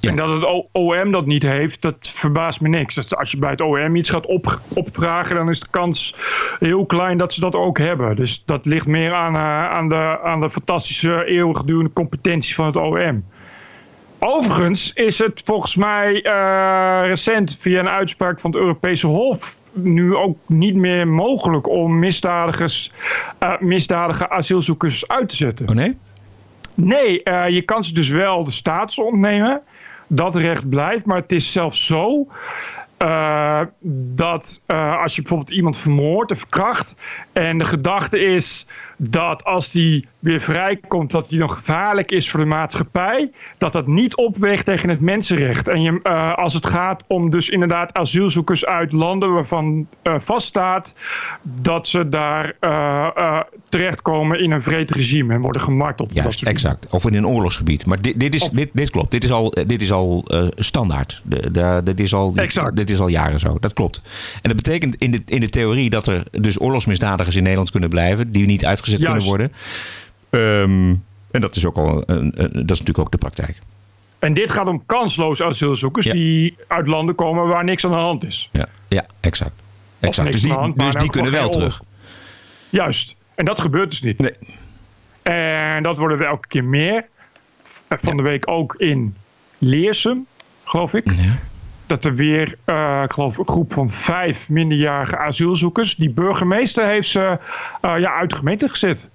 En dat het OM dat niet heeft, dat verbaast me niks. Dat Als je bij het OM iets gaat op, opvragen, dan is de kans heel klein dat ze dat ook hebben. Dus dat ligt meer aan, eh, aan, de, aan de fantastische eeuwigdurende competentie van het OM. Overigens is het volgens mij eh, recent via een uitspraak van het Europese Hof nu ook niet meer mogelijk om misdadigers, eh, misdadige asielzoekers uit te zetten. Oh nee? Nee, eh, je kan ze dus wel de status ontnemen. Dat recht blijft, maar het is zelfs zo eh, dat eh, als je bijvoorbeeld iemand vermoordt of verkracht en de gedachte is dat als die weer vrijkomt dat die nog gevaarlijk is voor de maatschappij, dat dat niet opweegt tegen het mensenrecht. En je, eh, als het gaat om dus inderdaad asielzoekers uit landen waarvan eh, vaststaat dat ze daar eh, terechtkomen in een vreed regime en worden gemarteld. Juist, exact. Of in een oorlogsgebied. Maar dit, dit, is, dit, dit klopt. Dit is al, dit is al standaard. De, de, dit, is al, dit, dit is al jaren zo. Dat klopt. En dat betekent in de, in de theorie dat er dus oorlogsmisdadigers in Nederland kunnen blijven. Die niet uitgezet kunnen Juist. worden. Ehm, en dat is, ook al een, een- dat is natuurlijk ook de praktijk. En dit gaat om kansloze asielzoekers die uit landen komen waar niks aan de hand is. Ja, ja exact. exact. Dus die, hand, dus die kunnen wel terug. Juist. En dat gebeurt dus niet. Nee. En dat worden er elke keer meer. Eh, Van de week ook in Leersum, geloof ik. Dat er weer, eh, ik geloof, een groep van vijf minderjarige asielzoekers. Die burgemeester heeft ze eh, ja, uit de gemeente gezet.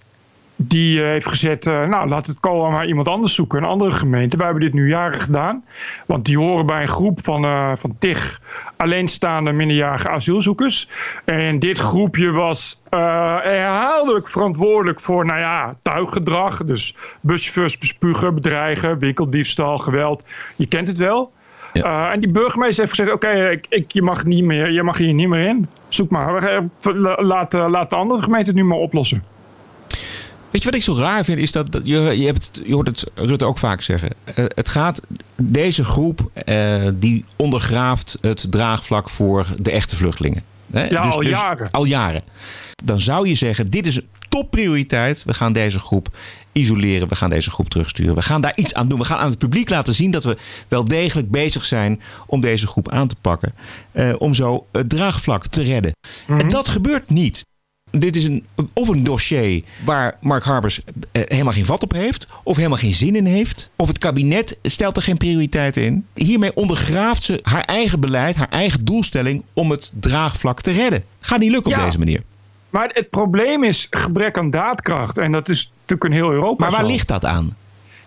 Die eh, heeft gezet, nou laat het Coa maar iemand anders zoeken, een andere gemeente. Wij hebben dit nu jaren gedaan. Want die horen bij een groep van, van TIG alleenstaande minderjarige asielzoekers. En dit groepje was herhaaldelijk verantwoordelijk voor, nou ja, tuiggedrag. Dus buschauffeurs bespugen, bedreigen, winkeldiefstal, geweld. Je kent het wel. Eh, en die burgemeester heeft gezegd: Oké, ik, ik, je, mag niet meer, je mag hier niet meer in. Zoek maar. Eh, Laat, laat de andere gemeente het nu maar oplossen. Weet je wat ik zo raar vind? Is dat, dat je, je, hebt, je hoort het Rutte ook vaak zeggen. Eh, het gaat, deze groep die ondergraaft het draagvlak voor de echte vluchtelingen. Hè? Ja, al jaren. Al jaren. Dan zou je zeggen, dit is topprioriteit. We gaan deze groep isoleren. We gaan deze groep terugsturen. We gaan daar iets aan doen. We gaan aan het publiek laten zien dat we wel degelijk bezig zijn om deze groep aan te pakken. Eh, om zo het draagvlak te redden. En dat gebeurt niet. Dit is een, of een dossier waar Mark Harbers eh, helemaal geen vat op heeft. Of helemaal geen zin in heeft. Of het kabinet stelt er geen prioriteit in. Hiermee ondergraaft ze haar eigen beleid, haar eigen doelstelling om het draagvlak te redden. Gaat niet lukken op deze manier. Maar het probleem is gebrek aan daadkracht. En dat is natuurlijk in heel Europa Maar waar zo. ligt dat aan?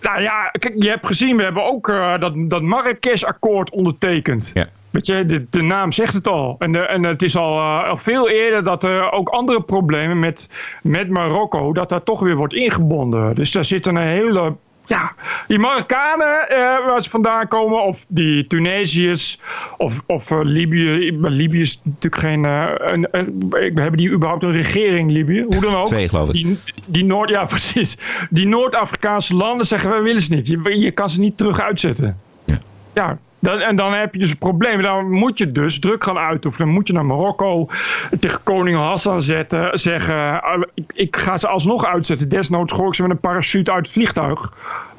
Nou ja, kijk, je hebt gezien, we hebben ook eh, dat, dat Marrakesh-akkoord ondertekend. Ja. Weet je, de, de naam zegt het al. En, de, en het is al, eh, al veel eerder dat er ook andere problemen met, met Marokko, dat daar toch weer wordt ingebonden. Dus daar zit een hele. Ja, die Marokkanen eh, waar ze vandaan komen, of die Tunesiërs, of, of eh, Libië. Libië is natuurlijk geen. eh, een, een- hebben die überhaupt een regering, Libië? Hoe dan ook. Twee, geloof ik. Die, die Noord, ja, <laughs> precies. Die Noord-Afrikaanse landen zeggen: wij willen ze niet. Je, je kan ze niet terug uitzetten. Ja. Dan, en dan heb je dus een probleem. Dan moet je dus druk gaan uitoefenen. Dan moet je naar Marokko tegen koning Hassan zetten, zeggen: ah, ik, ga ze alsnog uitzetten. Desnoods gooi ik ze met een parachute uit het vliegtuig.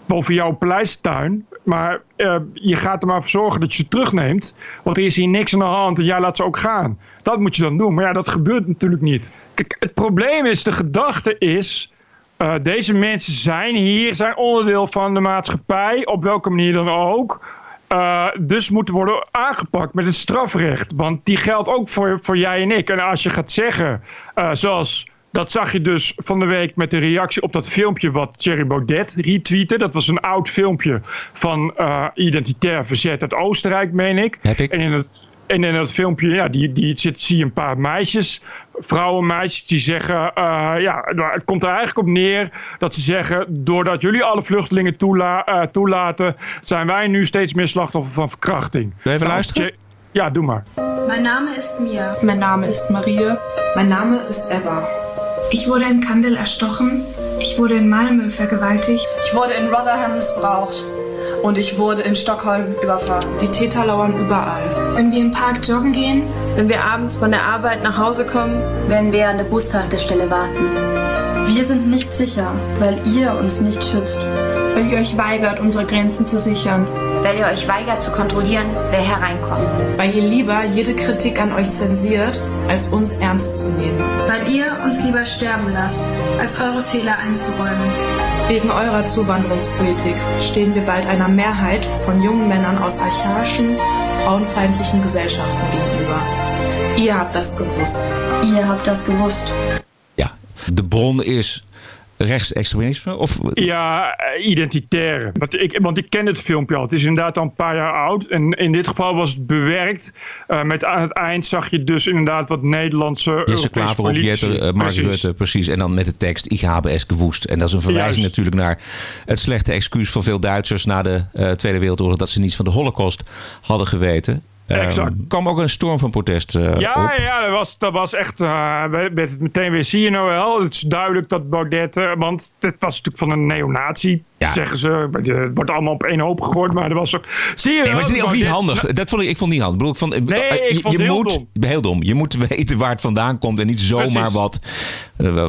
Boven jouw paleistuin. Maar eh, je gaat er maar voor zorgen dat je ze terugneemt. Want er is hier niks aan de hand en jij laat ze ook gaan. Dat moet je dan doen. Maar ja, dat gebeurt natuurlijk niet. Kijk, het probleem is, de gedachte is. eh, deze mensen zijn hier, zijn onderdeel van de maatschappij, op welke manier dan ook. Eh, dus moeten worden aangepakt met het strafrecht. Want die geldt ook voor, voor jij en ik. En als je gaat zeggen, eh, zoals dat zag je dus van de week met de reactie op dat filmpje wat Thierry Baudet retweette. Dat was een oud filmpje van eh, identitair verzet uit Oostenrijk, meen ik. Heb ik. En in het, en in dat filmpje, ja, die, die zit, zie je een paar meisjes, vrouwen, meisjes, die zeggen, eh, ja, nou, het komt er eigenlijk op neer dat ze zeggen, doordat jullie alle vluchtelingen toela- eh, toelaten, zijn wij nu steeds meer slachtoffer van verkrachting. Even Nou, luisteren? Ja, doe maar. Mein Name ist Mia. Mein Name ist Marie. Mein Name ist Eva. Ich wurde in Kandel erstochen. Ich wurde in Malmö vergewaltigt. Ich wurde in Rotherham missbraucht. Und ich wurde in Stockholm überfahren. Die Täter lauern überall. Wenn wir im Park joggen gehen, Wenn wir abends von der Arbeit nach Hause kommen, wenn wir an der Bushaltestelle warten. Wir sind nicht sicher, weil ihr uns nicht schützt. weil ihr euch weigert, unsere Grenzen zu sichern. Weil ihr euch weigert zu kontrollieren, wer hereinkommt. Weil ihr lieber jede Kritik an euch zensiert, als uns ernst zu nehmen. weil ihr uns lieber sterben lasst, als eure Fehler einzuräumen. Wegen eurer Zuwanderungspolitik stehen wir bald einer Mehrheit von jungen Männern aus archaischen, frauenfeindlichen Gesellschaften gegenüber. Ihr habt das gewusst. Ihr habt das gewusst. Ja, de bron is rechtsextremisme? Of, Ja, eh, identitaire. Want ik, want ik ken het filmpje al. Het is inderdaad al een paar jaar oud. En in dit geval was het bewerkt. Eh, met aan het eind zag je dus inderdaad wat Nederlandse. Jesse Klaver op eh, Mark Precies. Rutte, precies. En dan met de tekst, ik es gewoest. En dat is een verwijzing Juist. natuurlijk naar het slechte excuus van veel Duitsers na de Tweede Wereldoorlog dat ze niets van de holocaust hadden geweten. Ehm, Exact. kwam ook een storm van protest eh, Ja, op. ja, dat was, dat was echt. werd het meteen weer. Zie je nou wel? Het is duidelijk dat Baudet. eh, want het was natuurlijk van een neonazi. Zeggen ze. Het wordt allemaal op één hoop gegooid. Maar er was ook. Zie je Nee, wel? maar het is ook niet handig. Dat vond ik, ik vond niet handig. Ik bedoel, ik vond, Nee, eh, ik je, vond je het heel moet, dom. Heel dom. Je moet <laughs> weten waar het vandaan komt en niet zomaar Precies. wat,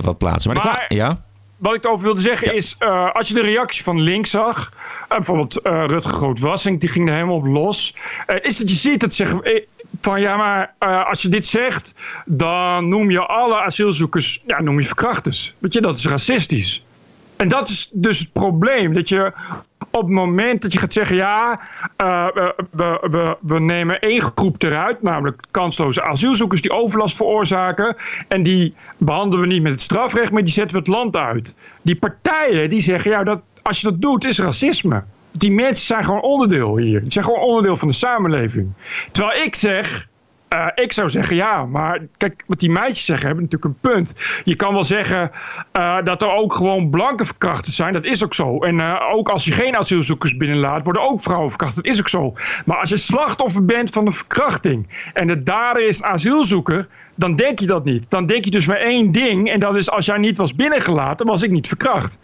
wat plaatsen. Maar, ja? Wat ik erover wilde zeggen is, eh, als je de reactie van links zag, eh, bijvoorbeeld eh Rutger Groot-Wassink, die ging er helemaal op los, is dat je ziet dat zeggen van ja, maar als je dit zegt, dan noem je alle asielzoekers, ja, noem je verkrachters. Weet je, dat is racistisch. En dat is dus het probleem. Dat je op het moment dat je gaat zeggen: ja, eh, we, we, we, nemen één groep eruit, namelijk kansloze asielzoekers die overlast veroorzaken. En die behandelen we niet met het strafrecht, maar die zetten we het land uit. Die partijen die zeggen: ja, dat, als je dat doet, is racisme. Die mensen zijn gewoon onderdeel hier. Die zijn gewoon onderdeel van de samenleving. Terwijl ik zeg. Eh, ik zou zeggen ja, maar kijk, wat die meisjes zeggen hebben natuurlijk een punt. Je kan wel zeggen eh, dat er ook gewoon blanke verkrachters zijn, dat is ook zo. En eh, ook als je geen asielzoekers binnenlaat, worden ook vrouwen verkracht, dat is ook zo. Maar als je slachtoffer bent van een verkrachting en de dader is asielzoeker, dan denk je dat niet. Dan denk je dus maar één ding en dat is als jij niet was binnengelaten, was ik niet verkracht.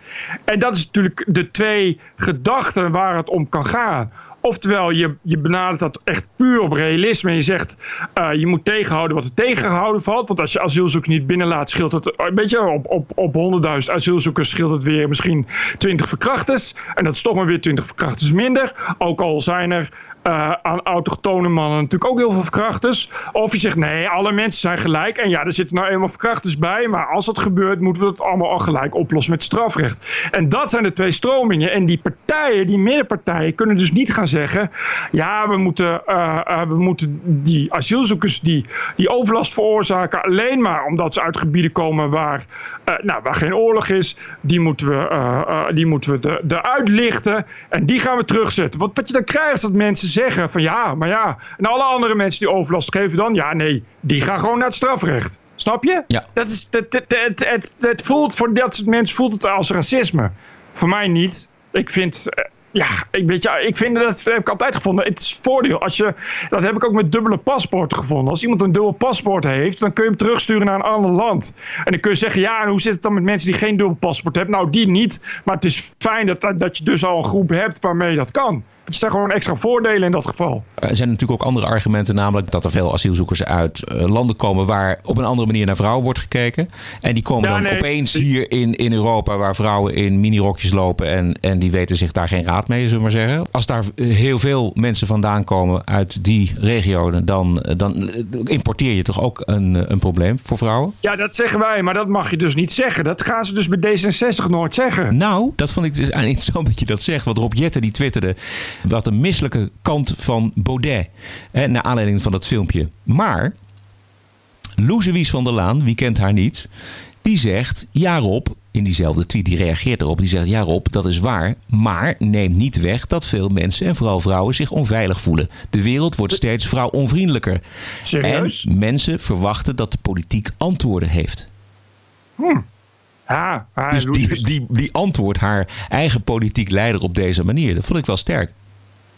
En dat is natuurlijk de twee gedachten waar het om kan gaan Oftewel, je, je benadert dat echt puur op realisme. En je zegt, eh, je moet tegenhouden wat er tegengehouden valt. Want als je asielzoekers niet binnenlaat, scheelt het... Een beetje op, op, op 100.000 asielzoekers scheelt het weer misschien 20 verkrachters. En dat is toch maar weer 20 verkrachters minder. Ook al zijn er uh, aan autochtone mannen natuurlijk ook heel veel verkrachters. Of je zegt nee, alle mensen zijn gelijk. En ja, er zitten nou eenmaal verkrachters bij. Maar als dat gebeurt, moeten we het allemaal al gelijk oplossen met strafrecht. En dat zijn de twee stromingen. En die partijen, die middenpartijen, kunnen dus niet gaan zeggen: ja, we moeten, uh, uh, we moeten die asielzoekers die, die overlast veroorzaken, alleen maar omdat ze uit gebieden komen waar, nou, waar geen oorlog is, die moeten we, die moeten we eruit lichten. En die gaan we terugzetten. Want wat je dan krijgt is dat mensen zeggen van ja, maar ja. En alle andere mensen die overlast geven dan, ja nee, die gaan gewoon naar het strafrecht. Snap je? Ja. Dat is, het, het, het, het, het voelt voor dat soort mensen voelt het als racisme. Voor mij niet. Ik vind, eh, ja, ik, weet je, ik vind dat heb ik altijd gevonden. Het is voordeel. Als je, dat heb ik ook met dubbele paspoorten gevonden. Als iemand een dubbel paspoort heeft, dan kun je hem terugsturen naar een ander land. En dan kun je zeggen, ja, en hoe zit het dan met mensen die geen dubbel paspoort hebben? Nou, die niet. Maar het is fijn dat, dat je dus al een groep hebt waarmee je dat kan. Het zijn gewoon extra voordelen in dat geval. Er zijn natuurlijk ook andere argumenten, namelijk dat er veel asielzoekers uit eh, landen komen waar op een andere manier naar vrouwen wordt gekeken. En die komen dan opeens hier in, in Europa waar vrouwen in minirokjes lopen en, en die weten zich daar geen raad mee, zullen we maar zeggen. Als daar heel veel mensen vandaan komen uit die regio, dan, dan importeer je toch ook een, een probleem voor vrouwen? Ja, dat zeggen wij, maar dat mag je dus niet zeggen. Dat gaan ze dus bij D66 nooit zeggen. Nou, dat vond ik dus interessant <laughs> dat je dat zegt. Want Rob Jetten die twitterde wat een misselijke kant van Baudet. Hè, naar aanleiding van dat filmpje. Maar Loezewies van der Laan, wie kent haar niet, die zegt: Ja, Rob, in diezelfde tweet, die reageert erop. Die zegt: Ja, Rob, dat is waar. Maar neemt niet weg dat veel mensen en vooral vrouwen zich onveilig voelen. De wereld wordt steeds vrouwonvriendelijker. Serieus? En mensen verwachten dat de politiek antwoorden heeft. Hm. Ja, dus die, die, die antwoordt haar eigen politiek leider op deze manier. Dat vond ik wel sterk.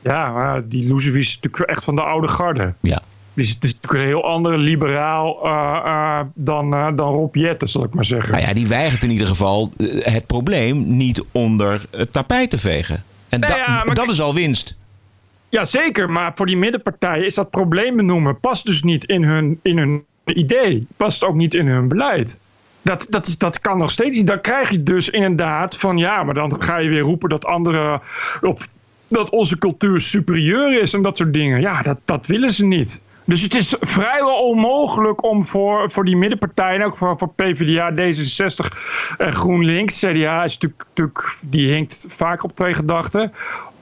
Ja, maar die Loezewies is natuurlijk echt van de oude garde. Ja. Die is, het is natuurlijk een heel andere liberaal uh, uh, dan, uh, dan Rob Jetten, zal ik maar zeggen. Nou ja, die weigert in ieder geval het probleem niet onder het tapijt te vegen. En ja, dat is al winst. Ja, zeker. Maar voor die middenpartijen is dat probleem benoemen past dus niet in hun, in hun idee. Past ook niet in hun beleid. Dat, dat, is, dat kan nog steeds niet. Dan krijg je dus inderdaad van ja, maar dan ga je weer roepen dat andere. Of dat onze cultuur superieur is en dat soort dingen. Ja, dat, dat willen ze niet. Dus het is vrijwel onmogelijk om voor, voor die middenpartijen, ook voor, voor PvdA, D66 en GroenLinks, CDA is natuurlijk, natuurlijk die hinkt vaak op twee gedachten,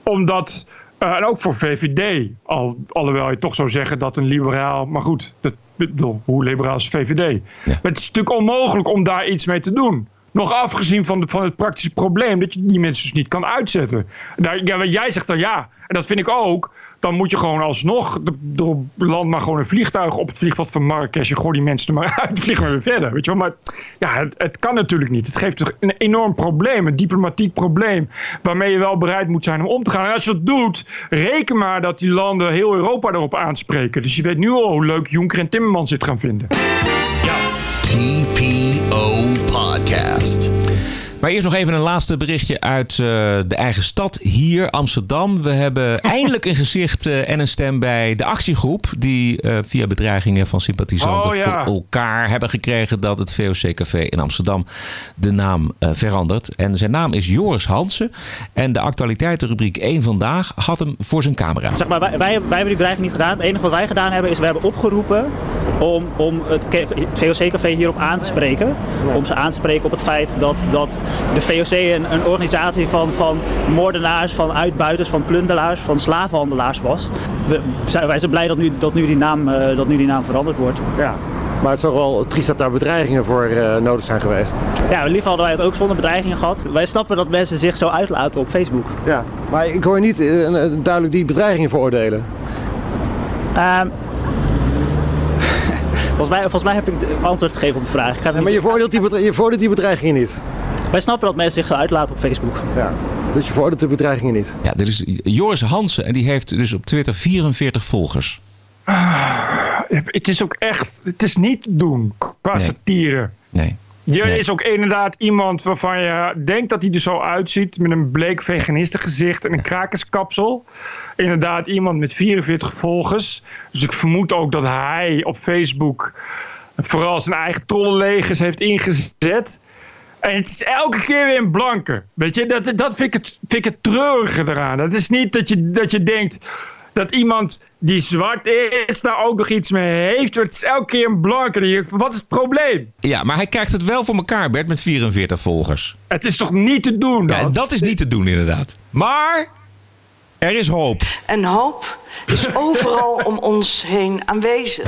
omdat, eh, en ook voor VVD, al, alhoewel je toch zou zeggen dat een liberaal, maar goed, dat, bedoel, hoe liberaal is VVD? Maar het is natuurlijk onmogelijk om daar iets mee te doen. Nog afgezien van, de, van het praktische probleem dat je die mensen dus niet kan uitzetten. Daar, ja, wat jij zegt dan ja, en dat vind ik ook. Dan moet je gewoon alsnog, de, land maar gewoon een vliegtuig op het vliegveld van Marrakesh. En gooi die mensen er maar <laughs> uit, vliegen we weer verder. Weet je wel? Maar ja, het, het kan natuurlijk niet. Het geeft een enorm probleem, een diplomatiek probleem. Waarmee je wel bereid moet zijn om om te gaan. En als je dat doet, reken maar dat die landen heel Europa erop aanspreken. Dus je weet nu al hoe leuk Juncker en Timmermans dit gaan vinden. TPO Podcast. Maar eerst nog even een laatste berichtje uit eh, de eigen stad hier, Amsterdam. We hebben <laughs> eindelijk een gezicht eh, en een stem bij de actiegroep... die eh, via bedreigingen van sympathisanten Oh, ja. voor elkaar hebben gekregen... dat het VOC-café in Amsterdam de naam eh, verandert. En zijn naam is Joris Hansen. En de actualiteitenrubriek 1 Vandaag had hem voor zijn camera. Zeg maar, wij, wij, wij hebben die bedreiging niet gedaan. Het enige wat wij gedaan hebben is we hebben opgeroepen om, om het VOC-café hierop aan te spreken. Om ze aan te spreken op het feit dat, dat de VOC een, een organisatie van, van moordenaars, van uitbuiters, van plunderaars, van slavenhandelaars was. We, zijn, wij zijn blij dat nu, dat nu, die, naam, eh, dat nu die naam veranderd wordt. Ja. Maar het is toch wel triest dat daar bedreigingen voor eh, nodig zijn geweest. Ja, liever hadden wij het ook zonder bedreigingen gehad. Wij snappen dat mensen zich zo uitlaten op Facebook. Ja, maar ik hoor niet eh, duidelijk die bedreigingen veroordelen. Ehm, <laughs> volgens, mij, volgens mij heb ik antwoord gegeven op de vraag. Ik ga het Ja, maar je veroordeelt, die je veroordeelt die bedreigingen niet. Wij snappen dat mensen zich zo uitlaten op Facebook. Ja. Dus je veroordeelt de bedreigingen niet. Ja, dit is Joris Hansen en die heeft dus op Twitter 44 volgers. Het is ook echt, het is niet doen qua satire. Nee. Er is ook inderdaad iemand waarvan je denkt dat hij er zo uitziet. Met een bleek veganistengezicht en een krakerskapsel. Inderdaad iemand met 44 volgers. Dus ik vermoed ook dat hij op Facebook vooral zijn eigen trollenlegers heeft ingezet. En het is elke keer weer een blanke. Weet je, dat, dat vind, ik het, vind ik het treurige eraan. Dat is niet dat je, dat je denkt dat iemand die zwart is daar ook nog iets mee heeft. Het is elke keer een blanke. Wat is het probleem? Ja, maar hij krijgt het wel voor elkaar, Bert, met 44 volgers. Het is toch niet te doen dan? Ja, dat is niet te doen inderdaad. Maar er is hoop. En hoop is overal om ons heen aanwezig.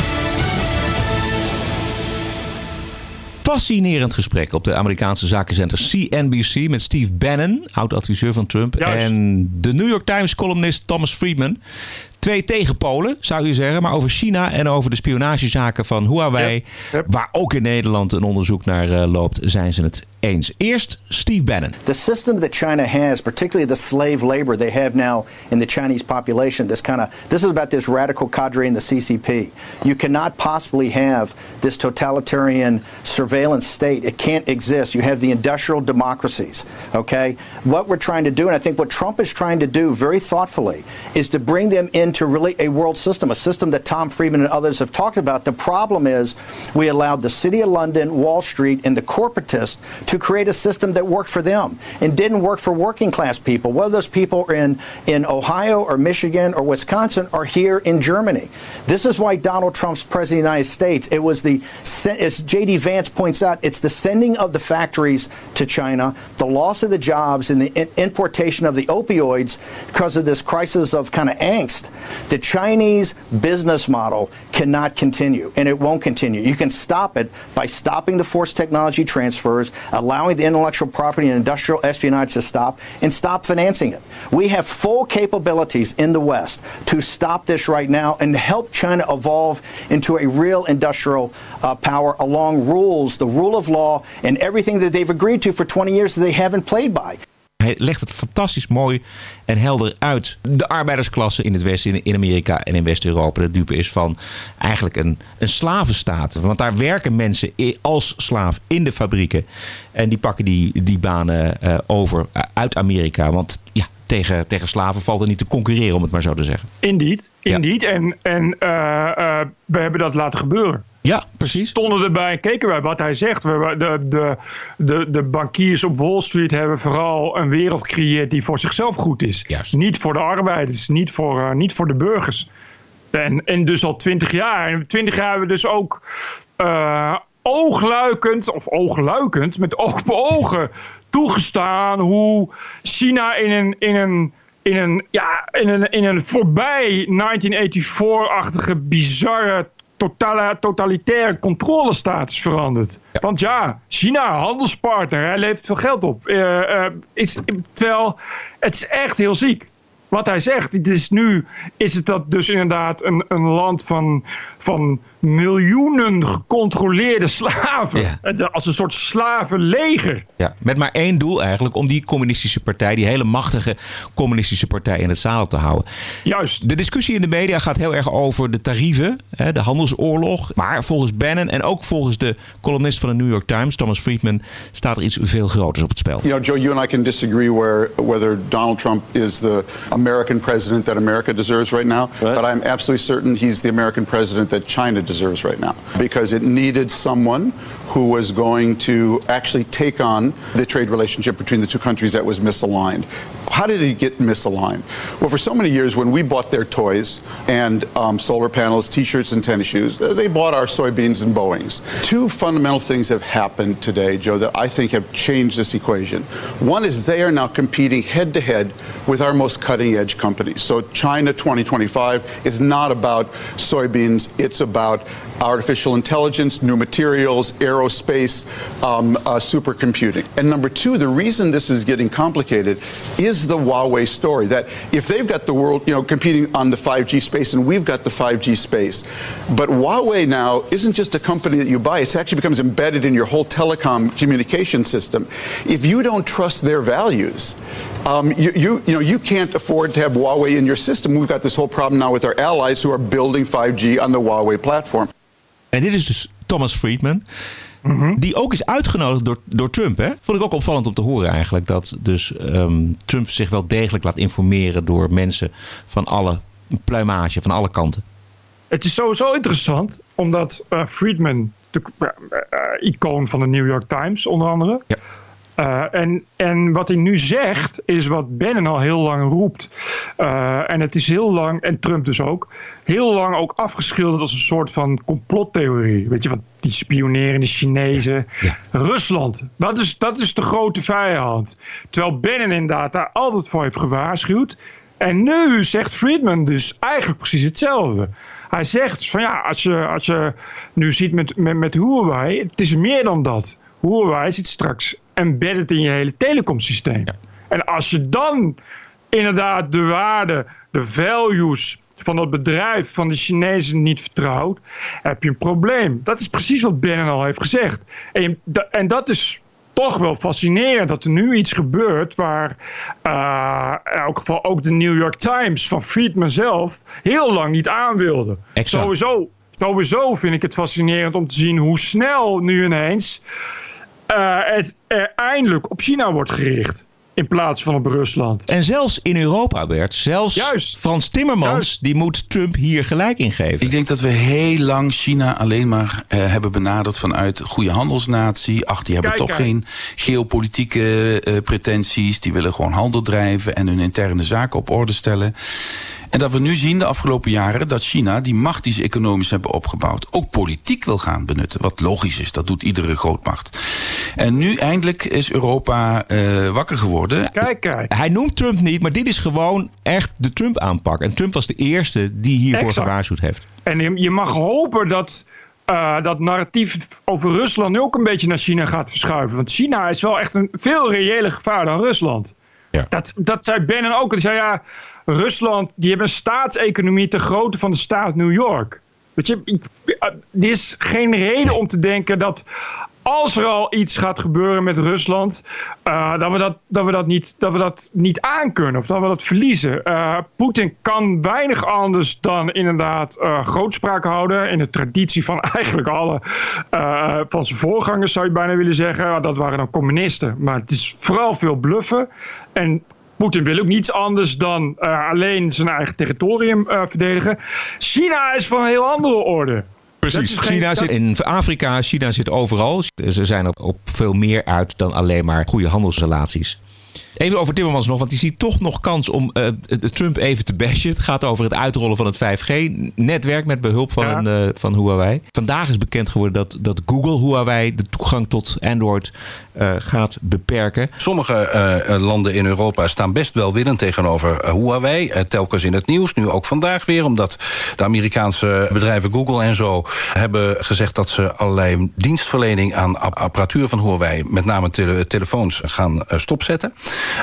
Fascinerend gesprek op de Amerikaanse zakenzender CNBC met Steve Bannon, oud-adviseur van Trump, en de New York Times columnist Thomas Friedman. Twee tegenpolen, zou je zeggen, maar over China en over de spionagezaken van Huawei, waar ook in Nederland een onderzoek naar uh, loopt, zijn ze het eens. Eerst Steve Bannon. The system that China has, particularly the slave labor they have now in the Chinese population, this kind of this is about this radical cadre in the CCP. You cannot possibly have this totalitarian surveillance state. It can't exist. You have the industrial democracies. Okay, what we're trying to do, and I think what Trump is trying to do very thoughtfully, is to bring them into really a world system, a system that Tom Friedman and others have talked about. The problem is we allowed the City of London, Wall Street, and the corporatists to create a system that worked for them and didn't work for working class people, whether those people are in, in Ohio or Michigan or Wisconsin or here in Germany. This is why Donald Trump's president of the United States, it was the, as J.D. Vance points out, it's the sending of the factories to China, the loss of the jobs, and the importation of the opioids because of this crisis of kind of angst. The Chinese business model cannot continue, and it won't continue. You can stop it by stopping the forced technology transfers, allowing the intellectual property and industrial espionage to stop, and stop financing it. We have full capabilities in the West to stop this right now and help China evolve into a real industrial uh, power along rules, the rule of law, and everything that they've agreed to for 20 years that they haven't played by. Hij legt het fantastisch mooi en helder uit. De arbeidersklasse in het Westen, in Amerika en in West-Europa, de dupe is van eigenlijk een, een slavenstaat. Want daar werken mensen als slaaf in de fabrieken. En die pakken die, die banen uh, over uit Amerika. Want ja, tegen, tegen slaven valt er niet te concurreren, om het maar zo te zeggen. Indeed, indeed. Ja. En, en uh, uh, we hebben dat laten gebeuren. Ja, precies. Stonden erbij en keken wij wat hij zegt. We, de, de, de, de bankiers op Wall Street hebben vooral een wereld gecreëerd die voor zichzelf goed is. Juist. Niet voor de arbeiders, niet voor, uh, niet voor de burgers. En, en dus al twintig jaar. En twintig jaar hebben we dus ook uh, oogluikend, of oogluikend, met open ogen toegestaan hoe China in een, in een, in een, ja, in een, in een voorbij 1984-achtige bizarre totale, totalitaire controlestatus veranderd. Ja. Want ja, China, handelspartner, hij levert veel geld op. Uh, uh, is, terwijl het is echt heel ziek. Wat hij zegt, het is nu is het dat dus inderdaad een, een land van, van miljoenen gecontroleerde slaven. Ja. Als een soort slavenleger. Ja, met maar één doel eigenlijk, om die communistische partij, die hele machtige communistische partij in het zadel te houden. Juist. De discussie in de media gaat heel erg over de tarieven, de handelsoorlog. Maar volgens Bannon en ook volgens de columnist van de New York Times, Thomas Friedman, staat er iets veel groters op het spel. You know, Joe, you and I can disagree where, whether Donald Trump is the American president that America deserves right now, right. but I'm absolutely certain he's the American president that China deserves right now because it needed someone who was going to actually take on the trade relationship between the two countries that was misaligned. How did it get misaligned? Well, for so many years, when we bought their toys and um, solar panels, t shirts, and tennis shoes, they bought our soybeans and Boeings. Two fundamental things have happened today, Joe, that I think have changed this equation. One is they are now competing head to head with our most cutting edge companies. So, China 2025 is not about soybeans, it's about artificial intelligence, new materials, aerospace, um, uh, supercomputing. And number two, the reason this is getting complicated is the Huawei story. That if they've got the world, you know, competing on the 5G space, and we've got the 5G space, but Huawei now isn't just a company that you buy; it actually becomes embedded in your whole telecom communication system. If you don't trust their values, um, you, you, you know, you can't afford to have Huawei in your system. We've got this whole problem now with our allies who are building 5G on the Huawei platform. En dit is dus Thomas Friedman. Die ook is uitgenodigd door, door Trump. Hè? Vond ik ook opvallend om te horen eigenlijk. Dat dus ehm, Trump zich wel degelijk laat informeren door mensen van alle pluimage, van alle kanten. Het is sowieso interessant, omdat eh, Friedman, de eh, eh, icoon van de New York Times onder andere. Eh, en, en wat hij nu zegt, is wat Bannon al heel lang roept. Eh, en het is heel lang, en Trump dus ook, heel lang ook afgeschilderd als een soort van complottheorie. Weet je, wat die spionerende Chinezen. Rusland, dat is, dat is de grote vijand. Terwijl Bannon inderdaad daar altijd voor heeft gewaarschuwd. En nu zegt Friedman dus eigenlijk precies hetzelfde. Hij zegt van ja, als je, als je nu ziet met, met, met Huawei, het is meer dan dat. Huawei zit straks embedded in je hele telecomsysteem. En als je dan inderdaad de waarde, de values van dat bedrijf van de Chinezen niet vertrouwt, heb je een probleem. Dat is precies wat Bannon al heeft gezegd. En, en dat is toch wel fascinerend dat er nu iets gebeurt waar eh, in elk geval ook de New York Times van Friedman zelf heel lang niet aan wilde. Exact. Sowieso, sowieso vind ik het fascinerend om te zien hoe snel nu ineens het er eindelijk op China wordt gericht. In plaats van op Rusland. En zelfs in Europa, Bert, zelfs Frans Timmermans, die moet Trump hier gelijk in geven. Ik denk dat we heel lang China alleen maar eh, hebben benaderd vanuit goede handelsnatie. Ach, die hebben Kijk, toch kijk. geen geopolitieke eh, pretenties. Die willen gewoon handel drijven en hun interne zaken op orde stellen. En dat we nu zien de afgelopen jaren dat China die macht die ze economisch hebben opgebouwd ook politiek wil gaan benutten. Wat logisch is, dat doet iedere grootmacht. En nu eindelijk is Europa eh, wakker geworden. Kijk, kijk. Hij noemt Trump niet, maar dit is gewoon echt de Trump-aanpak. En Trump was de eerste die hiervoor Exact. gewaarschuwd heeft. En je, je mag hopen dat eh, dat narratief over Rusland nu ook een beetje naar China gaat verschuiven. Want China is wel echt een veel reëler gevaar dan Rusland. Dat, dat zei Bannon ook. Die zei ja, Rusland die hebben een staatseconomie te grootte van de staat New York. Weet je, eh, er is geen reden om te denken dat als er al iets gaat gebeuren met Rusland, eh, dat, we dat, dat, we dat, niet, dat we dat niet aankunnen of dat we dat verliezen. Eh, Poetin kan weinig anders dan inderdaad eh, grootspraak houden. In de traditie van <laughs> eigenlijk alle van zijn voorgangers zou je bijna willen zeggen. Dat waren dan communisten. Maar het is vooral veel bluffen. En Poetin wil ook niets anders dan alleen zijn eigen territorium verdedigen. China is van een heel andere orde. Precies. geen- China zit in Afrika, China zit overal. Ze zijn op, op veel meer uit dan alleen maar goede handelsrelaties. Even over Timmermans nog, want die ziet toch nog kans om eh, de Trump even te bashen. Het gaat over het uitrollen van het 5G-netwerk met behulp van, een, eh, van Huawei. Vandaag is bekend geworden dat, dat Google Huawei de toegang tot Android eh, gaat beperken. Sommige landen in Europa staan best welwillend tegenover eh, Huawei. Telkens in het nieuws, nu ook vandaag weer. Omdat de Amerikaanse bedrijven Google en zo hebben gezegd dat ze allerlei dienstverlening aan ap- apparatuur van Huawei, met name tele- telefoons, gaan stopzetten.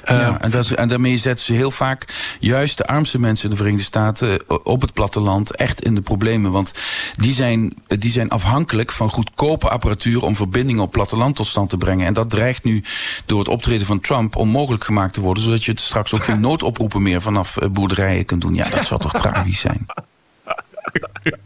Eh, ja, en, dat, is- en daarmee zetten ze heel vaak juist de armste mensen in de Verenigde Staten eh, op het platteland echt in de problemen. Want die zijn, die zijn afhankelijk van goedkope apparatuur om verbindingen op platteland tot stand te brengen. En dat dreigt nu door het optreden van Trump onmogelijk gemaakt te worden, zodat je het straks ook geen <laughs> noodoproepen meer vanaf eh, boerderijen kunt doen. Ja, dat zou toch tragisch zijn.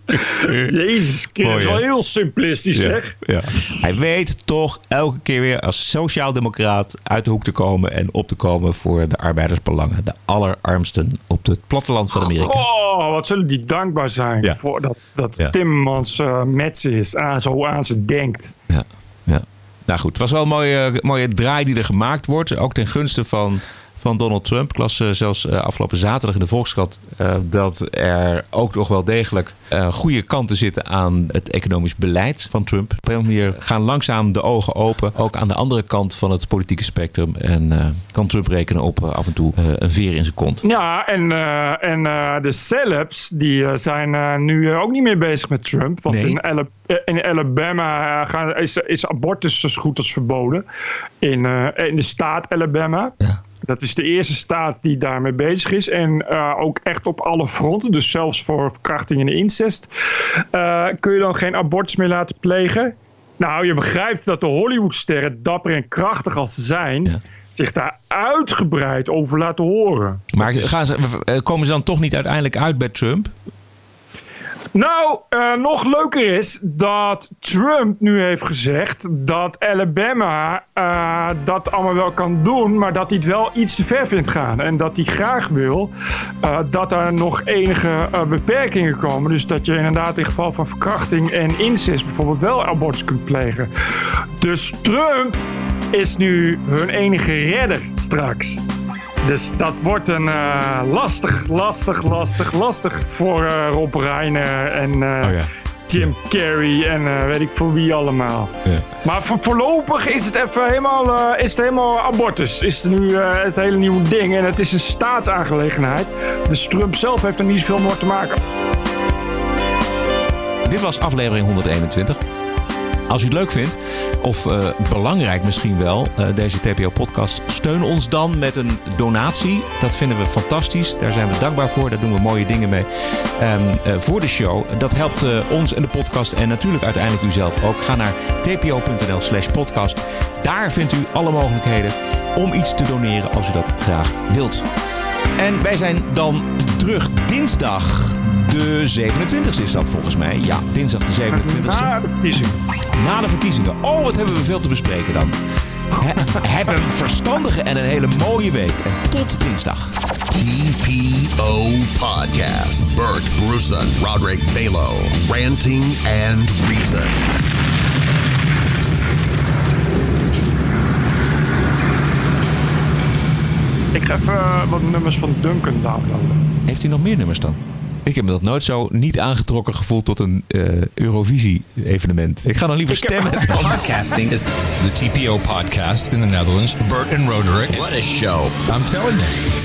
<laughs> Jezus, dat Mooi, is wel heel simplistisch, Ja, zeg. ja. Hij weet toch elke keer weer als sociaaldemocraat uit de hoek te komen en op te komen voor de arbeidersbelangen. De allerarmsten op het platteland van Amerika. Goh, wat zullen die dankbaar zijn Ja. voor dat, dat. Timmermans eh, met ze is. Aan, zo aan ze denkt. Ja, ja. Nou goed, het was wel een mooie, mooie draai die er gemaakt wordt. Ook ten gunste van, van Donald Trump. Ik las eh, zelfs eh, afgelopen zaterdag in de Volkskrant eh, dat er ook nog wel degelijk goede kanten zitten aan het economisch beleid van Trump. Op een manier gaan langzaam de ogen open, ook aan de andere kant van het politieke spectrum. En kan Trump rekenen op af en toe een veer in zijn kont. Ja, en, en de celebs die zijn nu ook niet meer bezig met Trump. Want Nee. in, Ala- in Alabama gaan, is, is abortus zo goed als verboden. In, in de staat Alabama. Dat is de eerste staat die daarmee bezig is. En eh, ook echt op alle fronten. Dus zelfs voor verkrachting en incest. eh, kun je dan geen abortus meer laten plegen. Nou, je begrijpt dat de Hollywoodsterren, dapper en krachtig als ze zijn... zich daar uitgebreid over laten horen. Maar gaan ze, eh, komen ze dan toch niet uiteindelijk uit bij Trump? Nou, eh, nog leuker is dat Trump nu heeft gezegd dat Alabama eh, dat allemaal wel kan doen, maar dat hij het wel iets te ver vindt gaan. En dat hij graag wil eh, dat er nog enige beperkingen komen. Dus dat je inderdaad in geval van verkrachting en incest bijvoorbeeld wel abortus kunt plegen. Dus Trump is nu hun enige redder straks. Dus dat wordt een eh, lastig, lastig, lastig, lastig voor eh, Rob Reiner en eh, Jim Carrey en eh, weet ik voor wie allemaal. Maar voor, voorlopig is het even helemaal, eh, is het helemaal abortus. Is het nu eh, het hele nieuwe ding en het is een staatsaangelegenheid. Dus Trump zelf heeft er niet zoveel meer te maken. Dit was aflevering 121. Als u het leuk vindt, of eh, belangrijk misschien wel, eh, deze TPO-podcast, steun ons dan met een donatie. Dat vinden we fantastisch. Daar zijn we dankbaar voor. Daar doen we mooie dingen mee ehm, eh, voor de show. Dat helpt ons en de podcast en natuurlijk uiteindelijk u zelf ook. Ga naar tpo.nl slash podcast. Daar vindt u alle mogelijkheden om iets te doneren als u dat graag wilt. En wij zijn dan terug dinsdag. De 27e is dat volgens mij. Ja, dinsdag de 27e. Na de verkiezingen. Na de verkiezingen. Oh, wat hebben we veel te bespreken dan. He- heb een verstandige en een hele mooie week. En tot dinsdag. TPO Podcast. Bert Bruson, Roderick Balo. Ranting and Reason. Ik ga even eh, wat nummers van Duncan downloaden. Heeft hij nog meer nummers dan? Ik heb me dat nooit zo niet aangetrokken gevoeld tot een eh, Eurovisie-evenement. Ik ga dan liever stemmen. <laughs> Podcasting is the TPO podcast in the Netherlands. Bert and Roderick. What a show. I'm telling you.